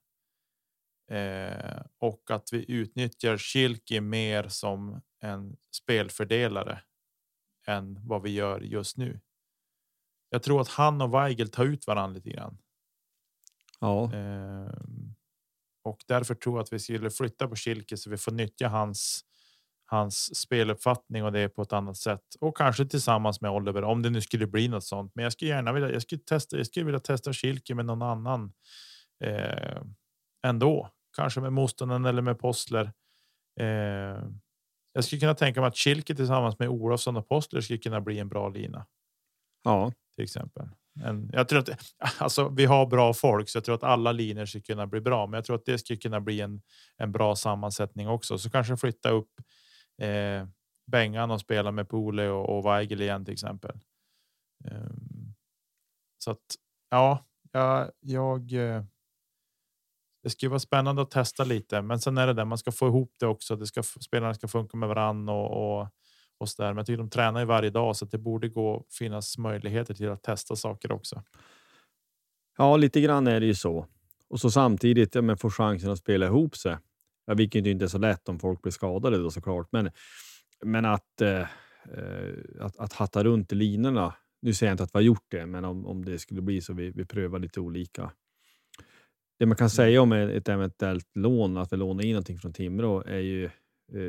Eh, och att vi utnyttjar Kilki mer som en spelfördelare än vad vi gör just nu. Jag tror att han och Weigel tar ut varandra lite grann. Ja. Eh, och därför tror jag att vi skulle flytta på Kilke så vi får nyttja hans hans speluppfattning och det på ett annat sätt och kanske tillsammans med Oliver om det nu skulle bli något sånt. Men jag skulle gärna vilja. Jag skulle testa. Jag skulle vilja testa Kilke med någon annan. Eh, ändå kanske med Mostonen eller med Postler. Eh, jag skulle kunna tänka mig att Kilke tillsammans med Olofsson och Postler skulle kunna bli en bra lina. Ja, till exempel. En, jag tror att alltså, vi har bra folk, så jag tror att alla linjer skulle kunna bli bra. Men jag tror att det skulle kunna bli en, en bra sammansättning också. Så kanske flytta upp eh, Bengan och spela med Pole och, och Weigel igen till exempel. Eh, så att ja, jag, jag eh, det skulle vara spännande att testa lite, men sen är det där man ska få ihop det också. Det ska spelarna ska funka med varann och, och, och så där. Men jag tycker de tränar ju varje dag så det borde gå finnas möjligheter till att testa saker också. Ja, lite grann är det ju så. Och så samtidigt ja, men få chansen att spela ihop sig. Ja, vilket inte är så lätt om folk blir skadade då såklart. Men, men att, eh, att, att hatta runt i linorna. Nu säger jag inte att vi har gjort det, men om, om det skulle bli så vi, vi prövar lite olika det man kan mm. säga om ett eventuellt lån, att vi lånar in någonting från Timrå, är ju eh,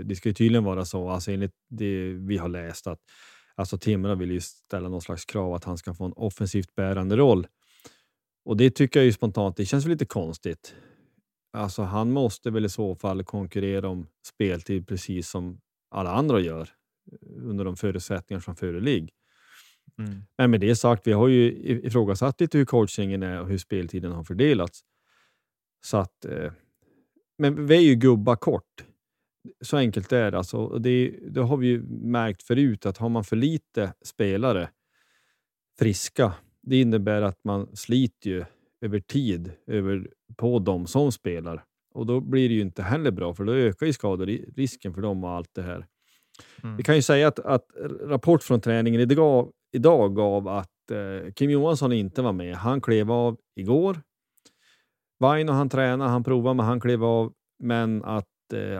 det ska ju tydligen vara så, alltså enligt det vi har läst, att alltså Timrå vill ju ställa någon slags krav att han ska få en offensivt bärande roll. Och det tycker jag ju spontant, det känns lite konstigt. Alltså han måste väl i så fall konkurrera om speltid precis som alla andra gör eh, under de förutsättningar som föreligger. Mm. Men med det sagt, vi har ju ifrågasatt lite hur coachingen är och hur speltiden har fördelats. Så att, eh, men vi är ju gubbar kort. Så enkelt är det. Alltså, det. Det har vi ju märkt förut att har man för lite spelare friska, det innebär att man sliter ju över tid över, på dem som spelar. Och då blir det ju inte heller bra, för då ökar ju skaderisken för dem och allt det här. Mm. Vi kan ju säga att, att rapport från träningen idag, idag gav att eh, Kim Johansson inte var med. Han klev av igår Vaino han tränade, han provade, men han klev av. Men att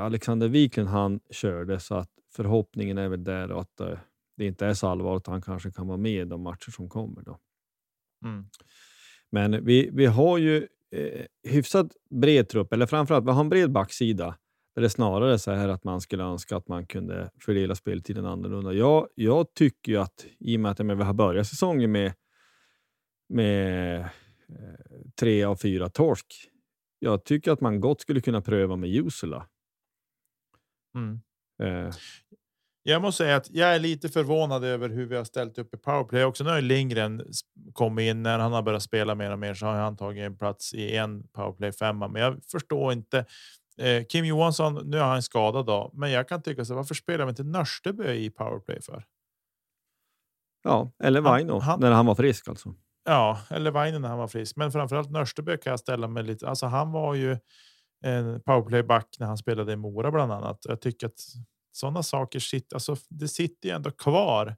Alexander Wiklund han körde så att förhoppningen är väl där att eh, det inte är så allvarligt. Han kanske kan vara med i de matcher som kommer. Då. Mm. Men vi, vi har ju eh, hyfsat bred trupp, eller framförallt vi har en bred backsida där det snarare så här att man skulle önska att man kunde fördela speltiden annorlunda. Jag, jag tycker ju att i och med att vi har börjat säsongen med, med tre av fyra torsk. Jag tycker att man gott skulle kunna pröva med Jusula. Mm. Eh. Jag måste säga att jag är lite förvånad över hur vi har ställt upp i powerplay också. Nu har Lindgren kommit in när han har börjat spela mer och mer så har han tagit en plats i en powerplay femma. Men jag förstår inte. Eh, Kim Johansson, nu är han skadad då, men jag kan tycka så. Varför spelar vi inte Nörstebö i powerplay för? Ja, eller Vaino när han var frisk alltså. Ja, eller Vainen när han var frisk. Men framförallt Nörstebö kan jag ställa mig lite. Alltså, han var ju en powerplayback när han spelade i Mora bland annat. Jag tycker att sådana saker sitter, alltså, det sitter ju ändå kvar.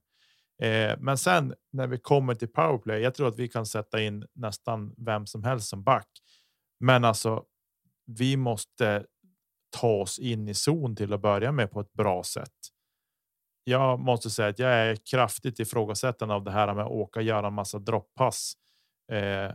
Eh, men sen när vi kommer till powerplay, jag tror att vi kan sätta in nästan vem som helst som back. Men alltså, vi måste ta oss in i zon till att börja med på ett bra sätt jag måste säga att jag är kraftigt ifrågasättande av det här med att åka och göra en massa droppass eh,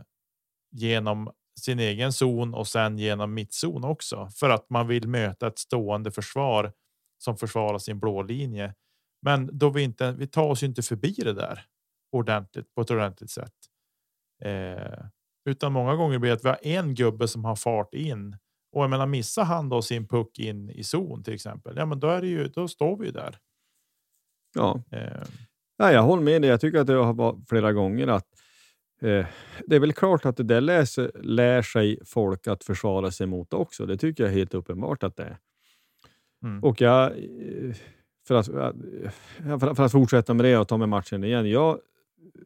genom sin egen zon och sen genom mittzon också för att man vill möta ett stående försvar som försvarar sin blå linje. Men då vi inte, vi tar oss inte förbi det där ordentligt på ett ordentligt sätt. Eh, utan många gånger blir det att vi har en gubbe som har fart in och jag menar missar han då sin puck in i zon till exempel. Ja, men då är det ju. Då står vi där. Ja. Eh. ja, jag håller med dig. Jag tycker att det har varit flera gånger att eh, det är väl klart att det där läser, lär sig folk att försvara sig mot också. Det tycker jag är helt uppenbart att det är. Mm. Och jag, för att, för, att fortsätta med det och ta med matchen igen. Jag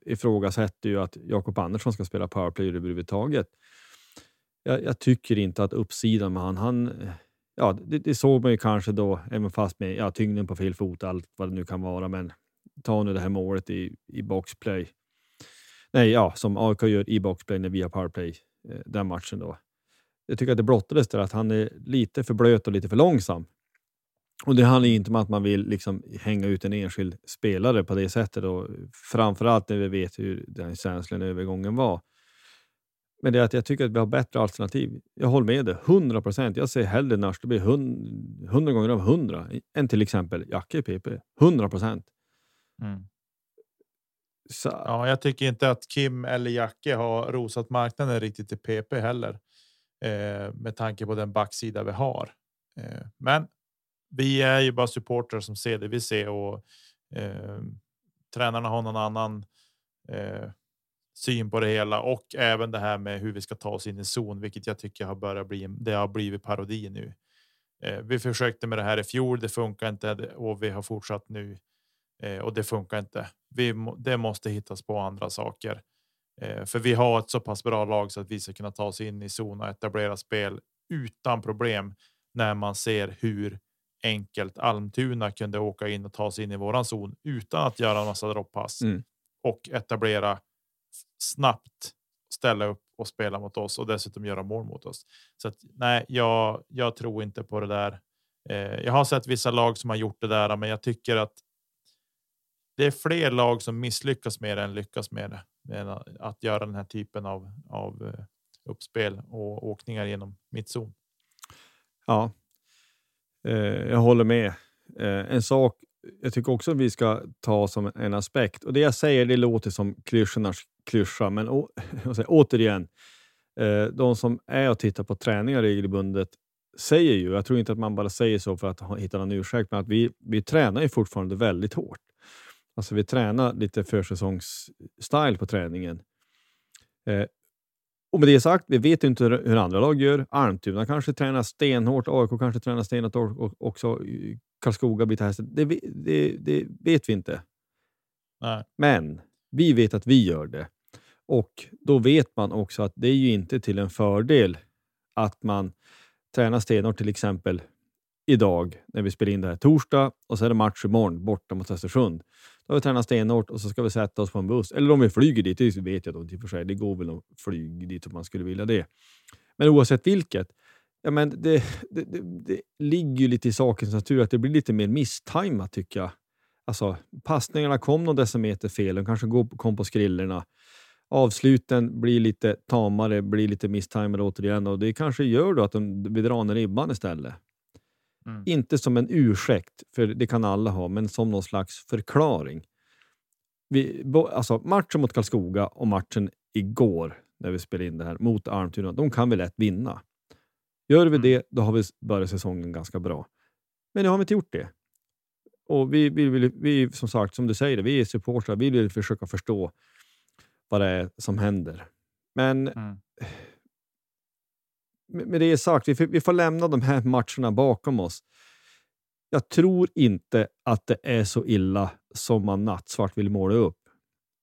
ifrågasätter ju att Jakob Andersson ska spela powerplay överhuvudtaget. Jag, jag tycker inte att uppsidan med han, han ja, det, det, såg man ju kanske då, även fast med ja, tyngden på fel fot, allt vad det nu kan vara. Men ta nu det här målet i, i boxplay. Nej, ja, som AIK gör i boxplay när vi har powerplay eh, den matchen då. Jag tycker att det blottades där att han är lite för blöt och lite för långsam. Och Det handlar inte om att man vill liksom hänga ut en enskild spelare på det sättet. Och framförallt när vi vet hur den känslan övergången var. Men det är att jag tycker att vi har bättre alternativ. Jag håller med dig, 100 procent. Jag ser hellre Nörsteby 100 gånger av 100 än till exempel Jacke i PP. 100 procent. Mm. Ja, jag tycker inte att Kim eller Jacke har rosat marknaden riktigt i PP heller. Eh, med tanke på den backsida vi har. Eh, men vi är ju bara supportrar som ser det vi ser och eh, tränarna har någon annan eh, syn på det hela och även det här med hur vi ska ta oss in i zon, vilket jag tycker har börjat bli. Det har blivit parodi nu. Eh, vi försökte med det här i fjol. Det funkar inte och vi har fortsatt nu eh, och det funkar inte. Vi, det måste hittas på andra saker eh, för vi har ett så pass bra lag så att vi ska kunna ta oss in i zon och etablera spel utan problem när man ser hur enkelt Almtuna kunde åka in och ta sig in i våran zon utan att göra en massa droppass mm. och etablera snabbt ställa upp och spela mot oss och dessutom göra mål mot oss. Så att, nej, jag, jag tror inte på det där. Eh, jag har sett vissa lag som har gjort det där, men jag tycker att det är fler lag som misslyckas med det än lyckas med det. Med att göra den här typen av, av eh, uppspel och åkningar genom mittzon. Ja, eh, jag håller med. Eh, en sak jag tycker också att vi ska ta som en aspekt, och det jag säger det låter som klyschornas klyscha, men å, återigen, eh, de som är och tittar på träningar regelbundet säger ju, jag tror inte att man bara säger så för att hitta någon ursäkt, men att vi, vi tränar ju fortfarande väldigt hårt. Alltså vi tränar lite försäsongsstyle på träningen. Eh, och med det sagt, vi vet inte hur andra lag gör. Almtuna kanske tränar stenhårt, AIK kanske tränar stenhårt och också Karlskoga blir hästen. Det, det, det, vet vi inte. Nej. Men vi vet att vi gör det. Och då vet man också att det är ju inte till en fördel att man tränar stenhårt till exempel idag när vi spelar in det här torsdag och så är det match imorgon borta mot Östersund. Då har vi tränat stenhårt och så ska vi sätta oss på en buss. Eller om vi flyger dit, det vet jag då inte i och för sig. Det går väl att flyga dit om man skulle vilja det. Men oavsett vilket, ja, men det, det, det, det ligger ju lite i sakens natur att det blir lite mer misstajmat tycker jag. Alltså, passningarna kom någon decimeter fel, de kanske kom på skrillorna. Avsluten blir lite tamare, blir lite misstajmade återigen och det kanske gör då att de, vi drar ner ribban istället. Mm. Inte som en ursäkt, för det kan alla ha, men som någon slags förklaring. Vi, alltså matchen mot Karlskoga och matchen igår, när vi spelade in det här, mot Almtuna, de kan vi lätt vinna. Gör vi mm. det, då har vi börjat säsongen ganska bra. Men nu har vi inte gjort det. Och vi, vi, vi, vi som sagt, som du säger, vi är supportrar. Vi vill försöka förstå vad det är som händer. Men mm. Med det sagt, vi får, vi får lämna de här matcherna bakom oss. Jag tror inte att det är så illa som man nattsvart vill måla upp.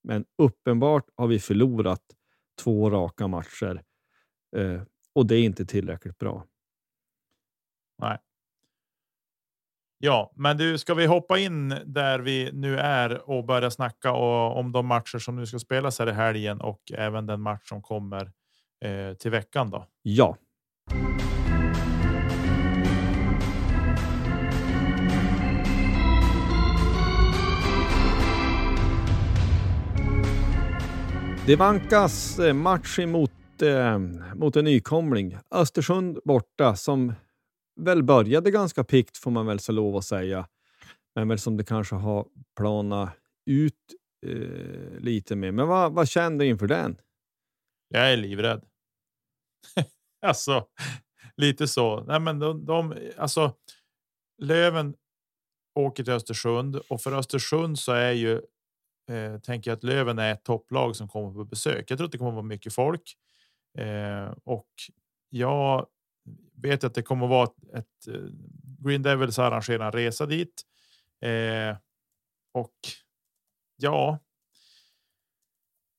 Men uppenbart har vi förlorat två raka matcher. Eh, och det är inte tillräckligt bra. Nej. Ja, men du, ska vi hoppa in där vi nu är och börja snacka om de matcher som nu ska spelas här i helgen och även den match som kommer eh, till veckan då? Ja. Det vankas eh, match emot eh, mot en nykomling. Östersund borta som väl började ganska pikt får man väl så lov att säga. Men väl som det kanske har planat ut eh, lite mer. Men vad, vad kände du inför den? Jag är livrädd. alltså lite så. Nej, men de, de, alltså, Löven åker till Östersund och för Östersund så är ju eh, tänker jag att Löven är ett topplag som kommer på besök. Jag tror att det kommer att vara mycket folk. Eh, och jag vet att det kommer att vara ett, ett eh, Green Devils arrangerar en resa dit. Eh, och ja.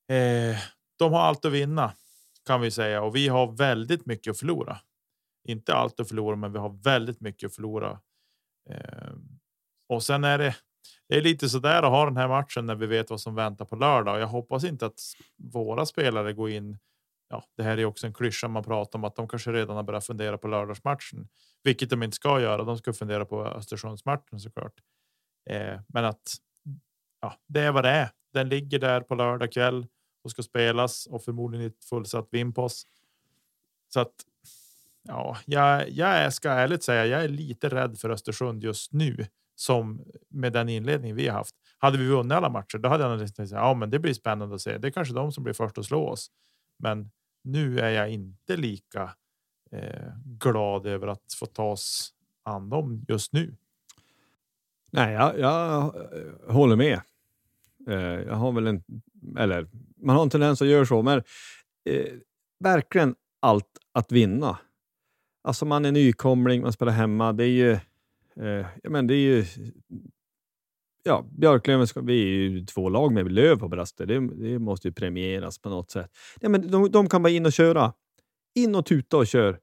Eh, de har allt att vinna kan vi säga och vi har väldigt mycket att förlora. Inte allt att förlora, men vi har väldigt mycket att förlora. Eh, och sen är det. Det är lite så där att ha den här matchen när vi vet vad som väntar på lördag. och Jag hoppas inte att våra spelare går in. Ja, det här är också en klyscha man pratar om att de kanske redan har börjat fundera på lördagsmatchen, vilket de inte ska göra. De ska fundera på Östersundsmatchen såklart. Eh, men att ja, det är vad det är. Den ligger där på lördag kväll och ska spelas och förmodligen i ett fullsatt Vimpos. Så att ja, jag, jag ska ärligt säga, jag är lite rädd för Östersund just nu som med den inledning vi har haft. Hade vi vunnit alla matcher, då hade jag nästan sagt ja, men det blir spännande att se. Det är kanske de som blir först att slå oss. Men nu är jag inte lika eh, glad över att få tas an dem just nu. Nej, jag, jag eh, håller med. Eh, jag har väl en, eller man har en tendens att göra så, men eh, verkligen allt att vinna. Alltså man är nykomling, man spelar hemma. Det är ju, eh, ja, men det är ju ja, Björklöven, ska, vi är ju två lag med löv på bröstet. Det, det, måste ju premieras på något sätt. Ja, men de, de, kan bara in och köra. In och tuta och kör.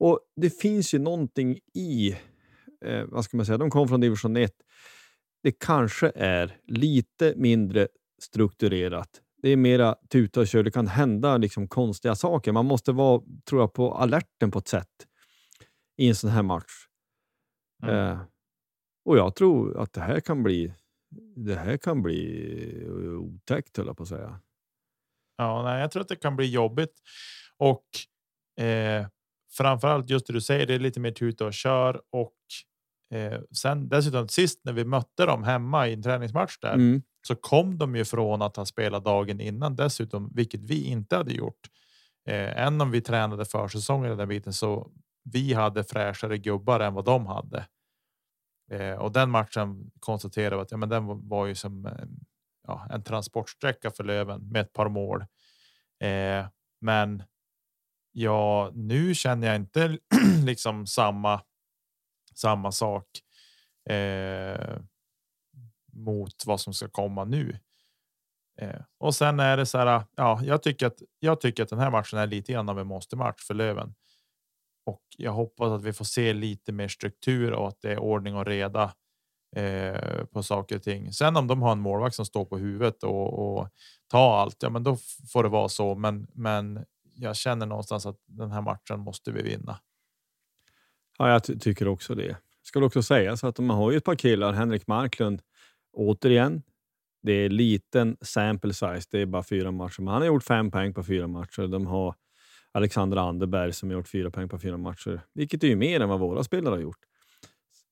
Och det finns ju någonting i, eh, vad ska man säga, de kom från division 1. Det kanske är lite mindre strukturerat. Det är mera tuta och kör. Det kan hända liksom konstiga saker. Man måste vara, tror jag, på alerten på ett sätt i en sån här match. Mm. Eh, och jag tror att det här kan bli det här kan bli otäckt, höll jag på att säga. Ja, nej, jag tror att det kan bli jobbigt och eh, framförallt just det du säger. Det är lite mer tuta och kör och eh, sen dessutom sist när vi mötte dem hemma i en träningsmatch där mm så kom de ju från att ha spelat dagen innan dessutom, vilket vi inte hade gjort. Eh, än om vi tränade försäsongen den biten så vi hade fräschare gubbar än vad de hade. Eh, och den matchen konstaterade vi att ja, men den var ju som en, ja, en transportsträcka för Löven med ett par mål. Eh, men ja, nu känner jag inte liksom samma samma sak eh, mot vad som ska komma nu. Eh, och sen är det så här. Ah, ja, jag tycker att jag tycker att den här matchen är lite grann av en måste match för Löven och jag hoppas att vi får se lite mer struktur och att det är ordning och reda eh, på saker och ting. Sen om de har en målvakt som står på huvudet och, och tar allt, ja, men då får det vara så. Men, men jag känner någonstans att den här matchen måste vi vinna. Ja, jag ty tycker också det. Ska också sägas att man har ju ett par killar. Henrik Marklund återigen. Det är liten sample size. Det är bara fyra matcher, men han har gjort fem poäng på fyra matcher. De har Alexander Anderberg som har gjort fyra poäng på fyra matcher, vilket är ju mer än vad våra spelare har gjort.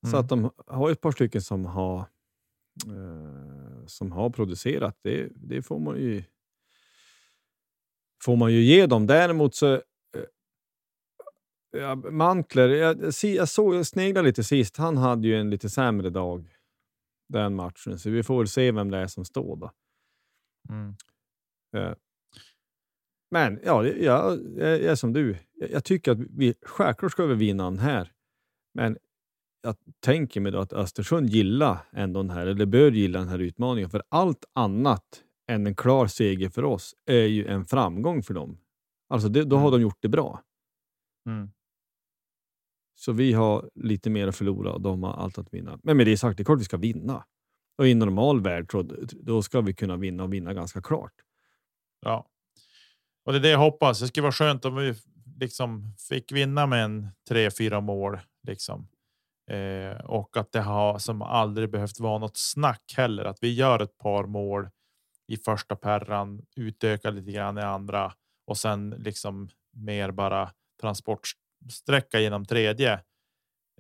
Mm. Så att de har ett par stycken som har eh, som har producerat. Det, det får man ju får man ju ge dem. Däremot så eh, ja, Mantler, jag, jag, såg, jag sneglade lite sist. Han hade ju en lite sämre dag den matchen, så vi får väl se vem det är som står då. Mm. Eh, men ja, jag, jag, är som du. Jag, tycker att vi självklart ska vi vinna den här. Men jag tänker mig då att Östersund gillar ändå den här, eller bör gilla den här utmaningen. För allt annat än en klar seger för oss är ju en framgång för dem. Alltså det, då har mm. de gjort det bra. Mm. Så vi har lite mer att förlora och de har allt att vinna. Men med det sagt, det är klart vi ska vinna. Och i en normal värld då ska vi kunna vinna och vinna ganska klart. Ja, och det är det jag hoppas. Det skulle vara skönt om vi liksom fick vinna med en tre, fyra mål liksom. Eh, och att det har som aldrig behövt vara något snack heller. Att vi gör ett par mål i första perran, utökar lite grann i andra och sen liksom mer bara transport transportsträcka genom tredje.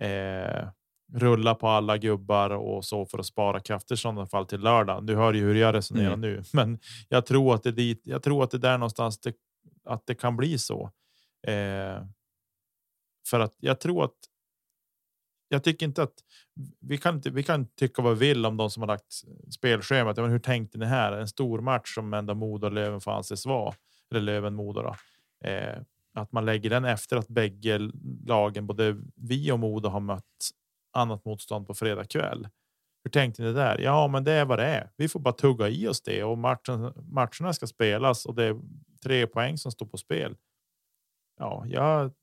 Eh, rulla på alla gubbar och så för att spara krafter i sådana fall till lördag. Du hör ju hur jag resonerar mm. nu, men jag tror att det är dit. Jag tror att det är där någonstans det, att det kan bli så. Eh, för att jag tror att. Jag tycker inte att vi kan. Vi kan tycka vad vi vill om de som har lagt spelschemat. Men hur tänkte ni här? En stor match som ändå Modo och Löven får anses vara eller Löven Modo. Då. Eh, att man lägger den efter att bägge lagen, både vi och Modo har mött annat motstånd på fredag kväll. Hur tänkte ni där? Ja, men det är vad det är. Vi får bara tugga i oss det och matchen, matcherna ska spelas och det är tre poäng som står på spel. Ja, jag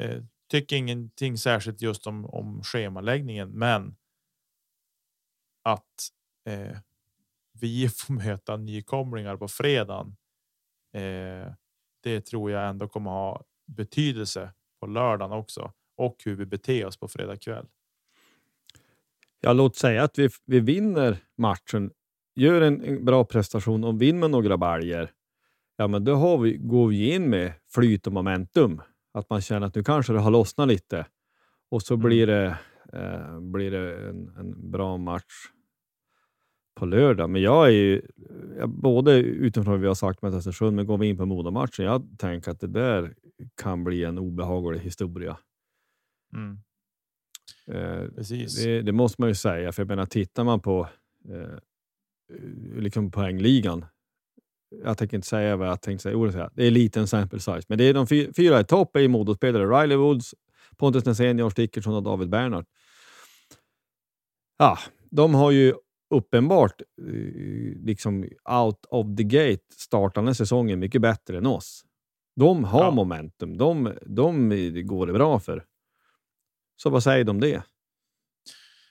eh, tycker ingenting särskilt just om, om schemaläggningen, men att eh, vi får möta nykomlingar på fredagen. Eh, det tror jag ändå kommer ha betydelse på lördagen också och hur vi beter oss på fredag kväll. Ja, låt säga att vi, vi vinner matchen, gör en, en bra prestation och vinner några baljer. Ja, men då har vi, går vi in med flyt och momentum. Att man känner att nu kanske det har lossnat lite och så blir det, eh, blir det en, en bra match på lördag. Men jag är ju, jag, både utifrån vad vi har sagt med Östersund, men går vi in på Modomatchen, jag tänker att det där kan bli en obehaglig historia. Mm. Eh, Precis. det, det måste man ju säga, för jag menar, tittar man på eh, liksom poängligan, jag tänker inte säga vad jag tänkte säga, ordet säga. det är liten sample size, men det är de fy, fyra i topp är Modospelare, Riley Woods, Pontus Nässén, Georg Dickerson och David Bernhardt. Ja, de har ju uppenbart eh, liksom out of the gate startande säsongen mycket bättre än oss. De har Ja. momentum. De, de går det bra för. Så vad säger de om det?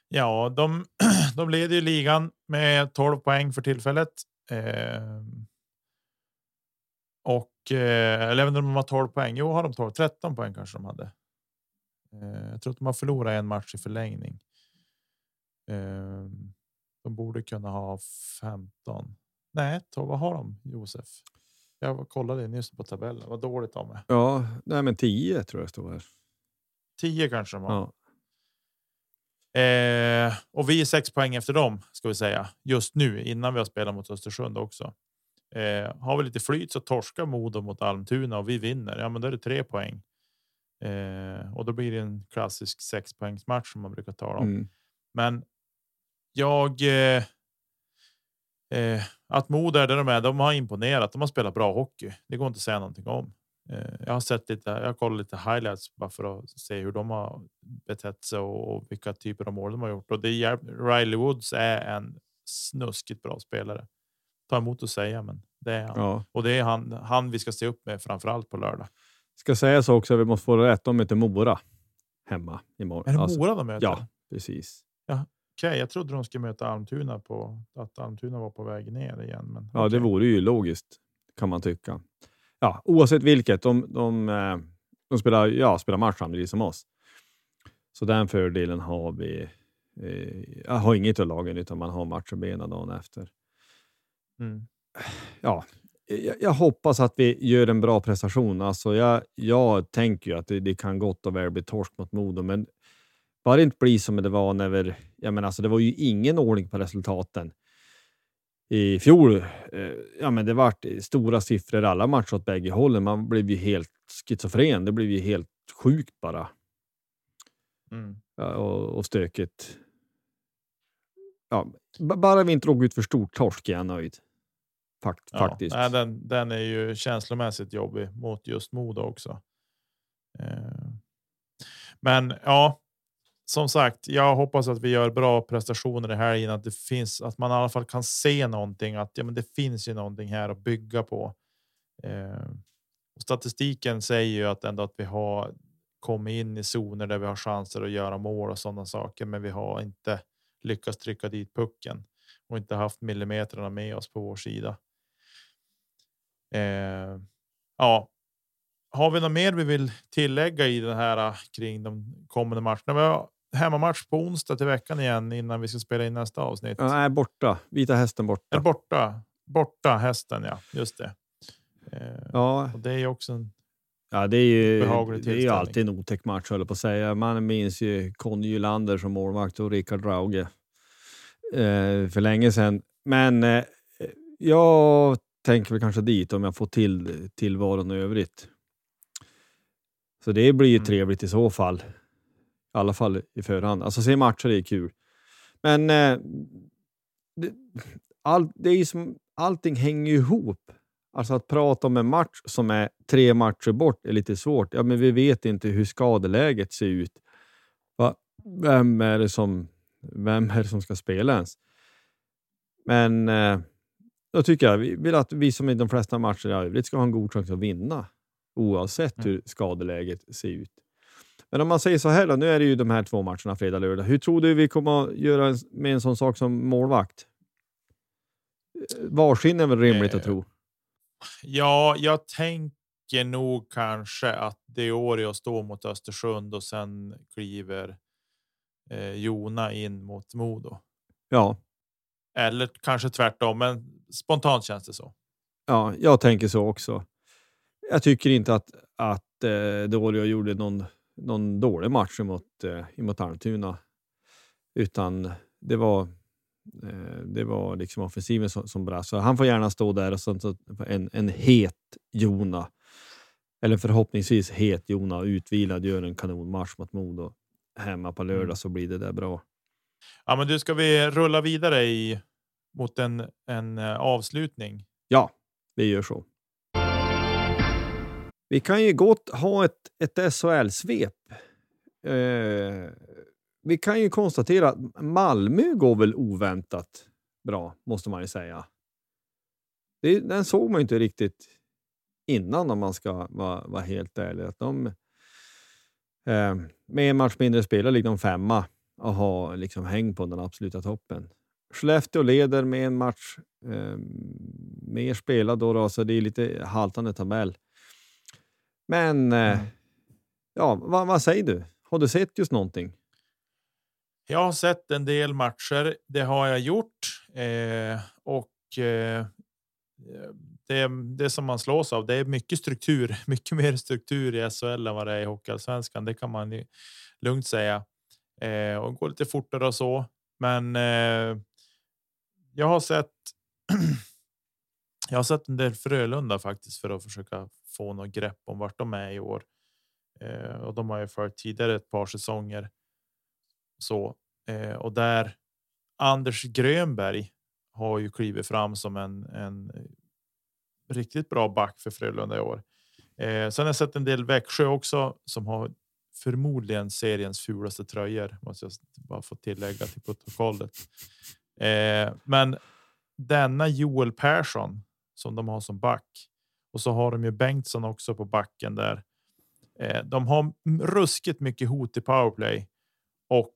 Ja, de, de leder ju ligan med 12 poäng för tillfället. Eh, och eh, eller även om de har 12 poäng. Jo, har de 12? 13 poäng kanske de hade. Eh, jag tror att de har förlorat en match i förlängning. Eh, de borde kunna ha 15. Nej, 12, vad har de Josef? Jag kollade nyss på tabellen. Vad dåligt de är. Ja, nej men 10 tror jag står här. 10 kanske de har. Ja. Eh, och vi är sex poäng efter dem ska vi säga just nu innan vi har spelat mot Östersund också. Eh, har vi lite flyt så torskar Modo mot Almtuna och vi vinner. Ja, men då är det tre poäng. Eh, och då blir det en klassisk sexpoängsmatch som man brukar tala om. Mm. Men jag. Eh, eh, att Modo är där de är. De har imponerat. De har spelat bra hockey. Det går inte att säga någonting om. Eh, jag har sett lite. Jag har kollat lite highlights bara för att se hur de har betett sig och, vilka typer av mål de har gjort. Och det är Riley Woods är en snuskigt bra spelare. Ta emot att säga, men det är han Ja. och det är han. Han vi ska se upp med framför allt på lördag. Ska säga så också, vi måste få rätt. De möter Mora hemma imorgon. Är det Alltså, Mora de möter? ja, precis. Okej, jag trodde de skulle möta Almtuna på att Almtuna var på väg ner igen. Men Ja, det vore ju logiskt kan man tycka. Ja, oavsett vilket, de, de, eh, de spelar, ja, spelar match samtidigt som oss. Så den fördelen har vi. Eh, jag har inget av lagen utan man har matchen benen dagen efter. Mm. Ja, jag, jag hoppas att vi gör en bra prestation. Alltså jag, jag tänker ju att det, det kan gott och väl bli torsk mot Modo, men bara det inte blir som det var när vi, jag menar, alltså det var ju ingen ordning på resultaten i fjol. Eh, ja, men det vart stora siffror alla matcher åt bägge hållen. Man blev ju helt schizofren. Det blev ju helt sjukt bara Mm. ja, och, och stökigt. Ja, bara vi inte råkar ut för stort torsk är jag nöjd. Fakt, Ja, faktiskt. nej, den, den är ju känslomässigt jobbig mot just Modo också. Eh, Men ja, som sagt, jag hoppas att vi gör bra prestationer i helgen, att det finns att man i alla fall kan se någonting, att ja, men det finns ju någonting här att bygga på. Eh, och statistiken säger ju att ändå att vi har kommit in i zoner där vi har chanser att göra mål och sådana saker, men vi har inte lyckats trycka dit pucken och inte haft millimeterna med oss på vår sida. Eh, ja, har vi något mer vi vill tillägga i den här eh, kring de kommande matcherna? Hemmamatch på onsdag till veckan igen innan vi ska spela in nästa avsnitt. Ja, nej, borta. Vita hästen borta. Eller borta, borta hästen. Ja, just det. Eh, Ja, och det är ju också en ja, det är ju, det är ju alltid en otäck match höll jag på att säga. Man minns ju Conny Gylander som målvakt och Rickard Rauge eh, för länge sedan. Men eh, jag tänker väl kanske dit om jag får till tillvaron i övrigt. Så det blir ju Mm. trevligt i så fall. I alla fall i förhand. Alltså se matcher är kul. Men eh, det, all, det är som, allting hänger ju ihop. Alltså att prata om en match som är tre matcher bort är lite svårt. Ja, men vi vet inte hur skadeläget ser ut. Va? Vem, är det som, vem är det som ska spela ens? Men eh, då tycker jag vi vill att vi som i de flesta matcher i övrigt ska ha en god chans att vinna oavsett Mm. hur skadeläget ser ut. Men om man säger så här då, nu är det ju de här två matcherna fredag lördag. Hur tror du vi kommer att göra med en sån sak som målvakt? Eh, Varsin är väl rimligt att Eh, tro. Ja, jag tänker nog kanske att det är Åre står mot Östersund och sen kliver eh, Jona in mot Modo. Ja, Eller kanske tvärtom, men spontant känns det så. ja, jag tänker så också. Jag tycker inte att, att eh, Dorio gjorde någon, någon dålig match mot, eh, mot Almtuna. Utan det var, eh, det var liksom offensiven som, som brast. Så han får gärna stå där och sen så en, en het Jona. Eller förhoppningsvis het Jona utvilad gör en kanonmatch mot Modo. Hemma på lördag Mm. så blir det där bra. Ja, men du ska vi rulla vidare i mot en, en eh, avslutning. Ja, vi gör så. Vi kan ju gott ha ett, ett SHL-svep. Eh, vi kan ju konstatera att Malmö går väl oväntat bra, måste man ju säga. Det, den såg man ju inte riktigt innan om man ska vara, vara helt ärlig. Att de, eh, med en match mindre spelare ligger de femma och har liksom häng på den absoluta toppen. Skellefteå leder med en match eh, mer spelad då, då, så det är lite haltande tabell. Men eh, ja, vad, vad säger du? Har du sett just någonting? Jag har sett en del matcher. Det har jag gjort eh, och eh, det, det som man slås av. Det är mycket struktur, mycket mer struktur i SHL än vad det är i Hockeyallsvenskan. Det kan man ju lugnt säga eh, och går lite fortare och så. Men eh, jag har sett. jag har sett en del Frölunda faktiskt för att försöka få något grepp om vart de är i år. Eh, och de har ju följt tidigare ett par säsonger. Så eh, och där Anders Grönberg har ju klivit fram som en, en riktigt bra back för Frölunda i år. Eh, sen har jag sett en del Växjö också som har förmodligen seriens fulaste tröjor. Måste jag bara få tillägga till protokollet. Eh, men denna Joel Persson som de har som back och så har de ju Bengtsson också på backen där. Eh, de har ruskigt mycket hot i powerplay och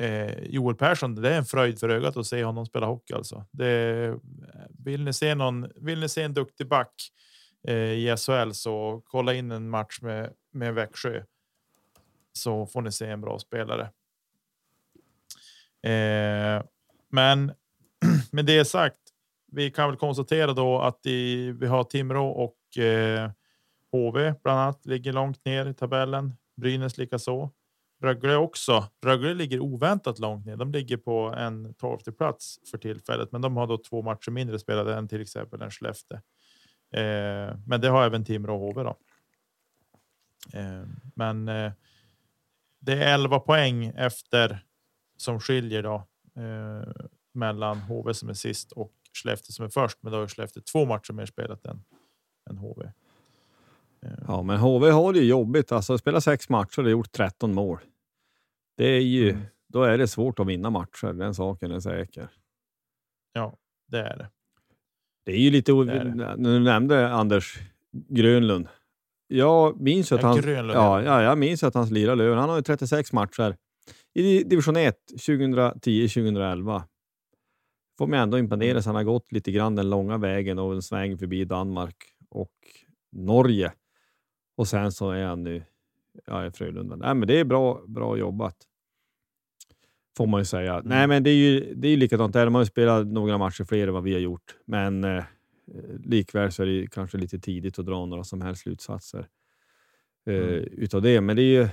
eh, Joel Persson. Det är en fröjd för ögat att se honom spela hockey. Alltså. Det, eh, vill ni se någon? Vill ni se en duktig back eh, i SHL så kolla in en match med med Växjö. Så får ni se en bra spelare. Eh, men med det sagt, vi kan väl konstatera då att i, vi har Timrå och eh, HV bland annat ligger långt ner i tabellen. Brynäs likaså. Rögle också. Rögle ligger oväntat långt ner. De ligger på en tolfte plats för tillfället, men de har då två matcher mindre spelade än till exempel en Skellefteå. Eh, men det har även Timrå och HV då. Eh, men eh, det är 11 poäng efter som skiljer då eh, mellan HV som är sist och Skellefteå som är först. Men då har Skellefteå två matcher mer spelat än, än HV. Eh, Ja, men HV har det ju jobbigt. Alltså, spela sex matcher och gjort 13 mål. Det är ju, Mm. Då är det svårt att vinna matcher, den saken är säker. Ja, det är det. Det är ju lite... Det det. Du nämnde Anders Grönlund. Jag minns att Ja, han... Grönlund, Ja, ja. ja, jag minns att hans lirade lön. Han har ju 36 matcher i division 1 2010-2011. Får mig ändå imponera så han har gått lite grann den långa vägen och en sväng förbi Danmark och Norge. Och sen så är han nu ja, i Frölunda. Nej, men det är bra, bra jobbat. Får man ju säga. Mm. Nej, men det är ju det är ju likadant där. De har ju spelat några matcher fler än vad vi har gjort, men eh, likväl så är det kanske lite tidigt att dra några som helst slutsatser eh, Mm. utav det. Men det är ju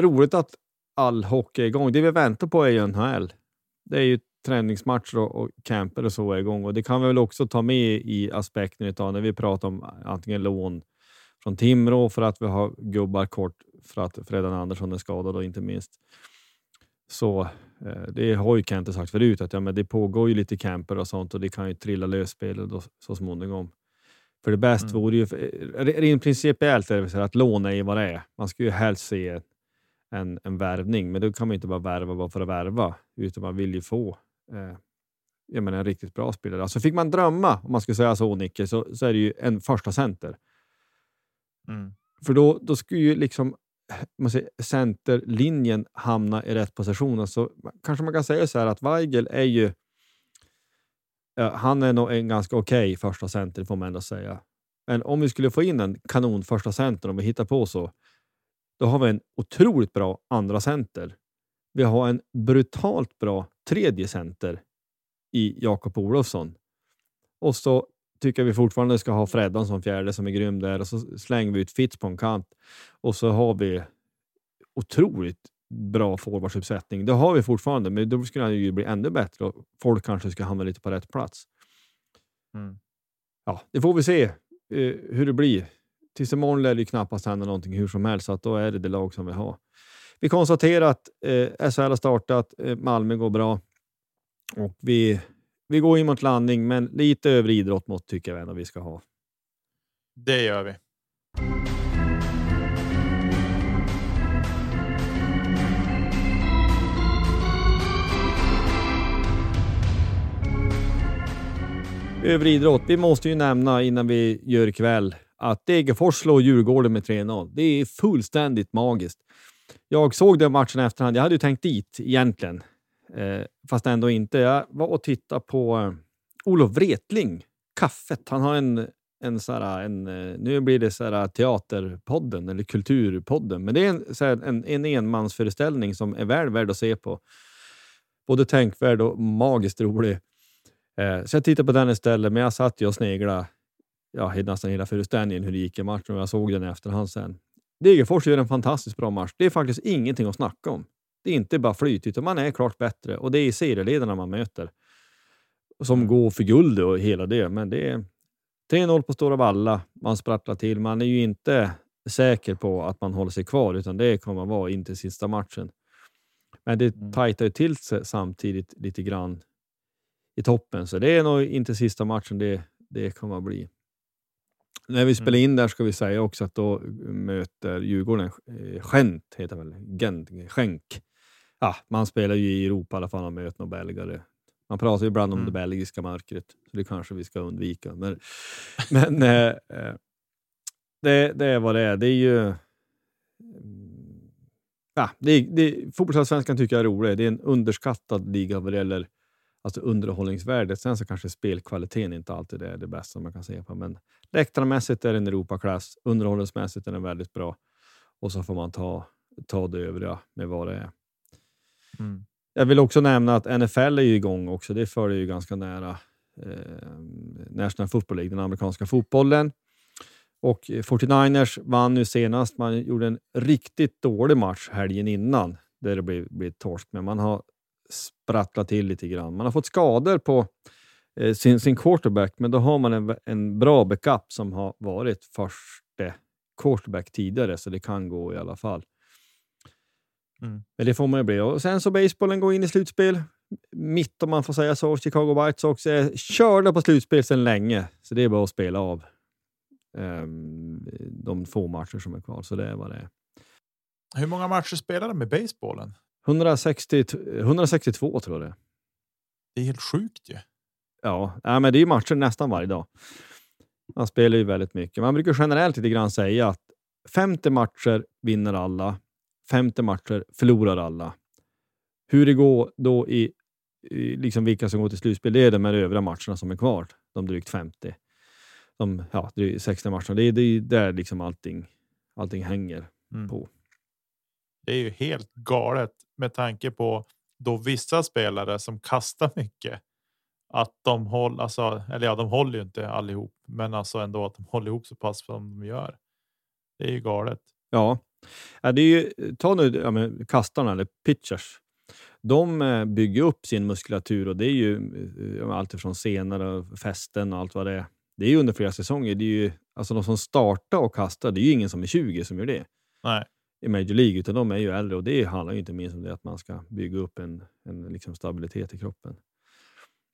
roligt att all hockey är igång. Det vi väntar på är ju NHL. Det är ju träningsmatcher och, och camper och så är igång och det kan vi väl också ta med i aspekten utav när vi pratar om antingen lån från Timrå för att vi har gubbar kort för att Fredan Andersson är skadad och inte minst. Så eh, det har ju Kente sagt förut att ja, men det pågår ju lite camper och sånt och det kan ju trilla lös spel då, så småningom. För det bästa Mm. vore ju, rent principiellt är det så att lån är ju vad det är. Man skulle ju helst se en, en värvning, men då kan man inte bara värva bara för att värva, utan man vill ju få eh, jag menar, en riktigt bra spelare. Alltså fick man drömma, om man skulle säga så Nicke, så, så är det ju en första center. Mm. För då, då skulle ju liksom man säger, centerlinjen hamna i rätt position. Alltså, kanske man kan säga så här att Weigel är ju ja, han är nog en ganska okej första center får man ändå säga. Men om vi skulle få in en kanon första center, om vi hittar på så, då har vi en otroligt bra andra center. Vi har en brutalt bra tredje center i Jakob Olofsson. Och så tycker vi fortfarande ska ha Freddan som fjärde som är grym där och så slänger vi ut Fitz på en kant och så har vi otroligt bra forwardsuppsättning. Det har vi fortfarande, men då skulle han ju bli ännu bättre och folk kanske ska hamna lite på rätt plats. Mm. Ja, det får vi se eh, hur det blir. Tills imorgon lär det ju knappast hända någonting hur som helst, så att då är det det lag som vi har. Vi konstaterar att eh, SHL har startat, eh, Malmö går bra och vi, vi går in mot landning, men lite över idrottmått tycker jag ändå vi ska ha. Det gör vi. Över idrott. Vi måste ju nämna innan vi gör ikväll att Degerfors slår Djurgården med 3-0. Det är fullständigt magiskt. Jag såg den matchen i efterhand. Jag hade ju tänkt dit egentligen, eh, fast ändå inte. Jag var och tittade på eh, Olof Wretling, Kaffet. Han har en, en, så här, en eh, nu blir det så här, eh, teaterpodden eller kulturpodden, men det är en, så här, en, en enmansföreställning som är väl värd att se på. Både tänkvärd och magiskt rolig. Eh, så jag tittade på den istället, men jag satt ju och sneglade ja, nästan hela föreställningen hur det gick i matchen och jag såg den i efterhand sen. Degerfors gör en fantastiskt bra match. Det är faktiskt ingenting att snacka om. Det är inte bara flyt, utan man är klart bättre och det är serieledarna man möter som går för guld och hela det. Men det är 3-0 på Stora Valla. Man sprattlar till. Man är ju inte säker på att man håller sig kvar, utan det kommer att vara in till sista matchen. Men det Mm. tajtar ju till sig samtidigt lite grann i toppen, så det är nog inte sista matchen det, det kommer att bli. När vi spelar in där ska vi säga också att då möter Djurgården eh, Gent, heter väl? Gent, Genk. Ja, man spelar ju i Europa i alla fall och möter några belgare. Man pratar ju ibland om Mm. det belgiska mörkret, så det kanske vi ska undvika. Men, men eh, eh, det, det är vad det är. Det är ju... mm, Ja, det, är- det, Fotbollsallsvenskan tycker jag är rolig. Det är en underskattad liga vad det gäller alltså underhållningsvärdet. Sen så kanske spelkvaliteten inte alltid är det bästa man kan se på, men läktarmässigt är den Europaklass. Underhållningsmässigt är den väldigt bra och så får man ta, ta det övriga med vad det är. Mm. Jag vill också nämna att NFL är ju igång också. Det följer ju ganska nära eh, National Football League, den amerikanska fotbollen. Och 49ers vann nu senast. Man gjorde en riktigt dålig match helgen innan där det blev, blev torsk, men man har sprattlat till lite grann. Man har fått skador på eh, sin, sin quarterback, men då har man en, en bra backup som har varit första quarterback tidigare, så det kan gå i alla fall. Mm. Men det får man ju bli. Och sen så basebollen går in i slutspel. Mitt om man får säga så. Chicago White Sox är körda på slutspel sedan länge, så det är bara att spela av ehm, de få matcher som är kvar. Så det är vad det är. Hur många matcher spelar de med basebollen? 160, 162 tror jag det är. Det är helt sjukt ju. Ja, ja, men det är ju matcher nästan varje dag. Man spelar ju väldigt mycket. Man brukar generellt lite grann säga att 50 matcher vinner alla, 50 matcher förlorar alla. Hur det går då i, i liksom vilka som går till slutspel, det är de här övriga matcherna som är kvar. De drygt 50. De ja, drygt 60 matcherna. Det är, det är där liksom allting, allting hänger Mm. på. Det är ju helt galet med tanke på då vissa spelare som kastar mycket. Att de håller, alltså, eller ja, de håller ju inte allihop, men alltså ändå att de håller ihop så pass som de gör. Det är ju galet. Ja, ja det är ju, ta nu ja, men kastarna eller pitchers. De eh, bygger upp sin muskulatur och det är ju eh, allt från senor och fästen och allt vad det är. Det är ju under flera säsonger. Det är ju, alltså de som startar och kastar, det är ju ingen som är 20 som gör det Nej, i Major League, utan de är ju äldre och det handlar ju inte minst om det att man ska bygga upp en, en liksom stabilitet i kroppen.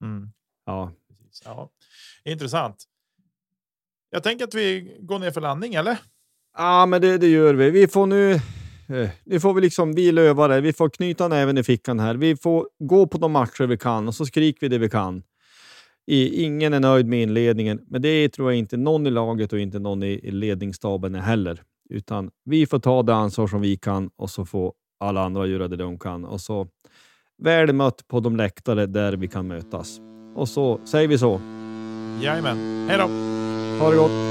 mm, Ja. Ja, intressant. jag tänker att vi går ner för landning, eller? Ja, men det, det gör vi. Vi får nu... Eh, nu får vi liksom, vi lövare, vi får knyta näven i fickan här. Vi får gå på de matcher vi kan och så skriker vi det vi kan. I, ingen är nöjd med inledningen, men det tror jag inte någon i laget och inte någon i, i ledningsstaben är heller. Utan vi får ta det ansvar som vi kan och så får alla andra göra det de kan. Och så väl mött på de läktare där vi kan mötas. Och så säger vi så. Jajamän. Hej då! Ha det gott!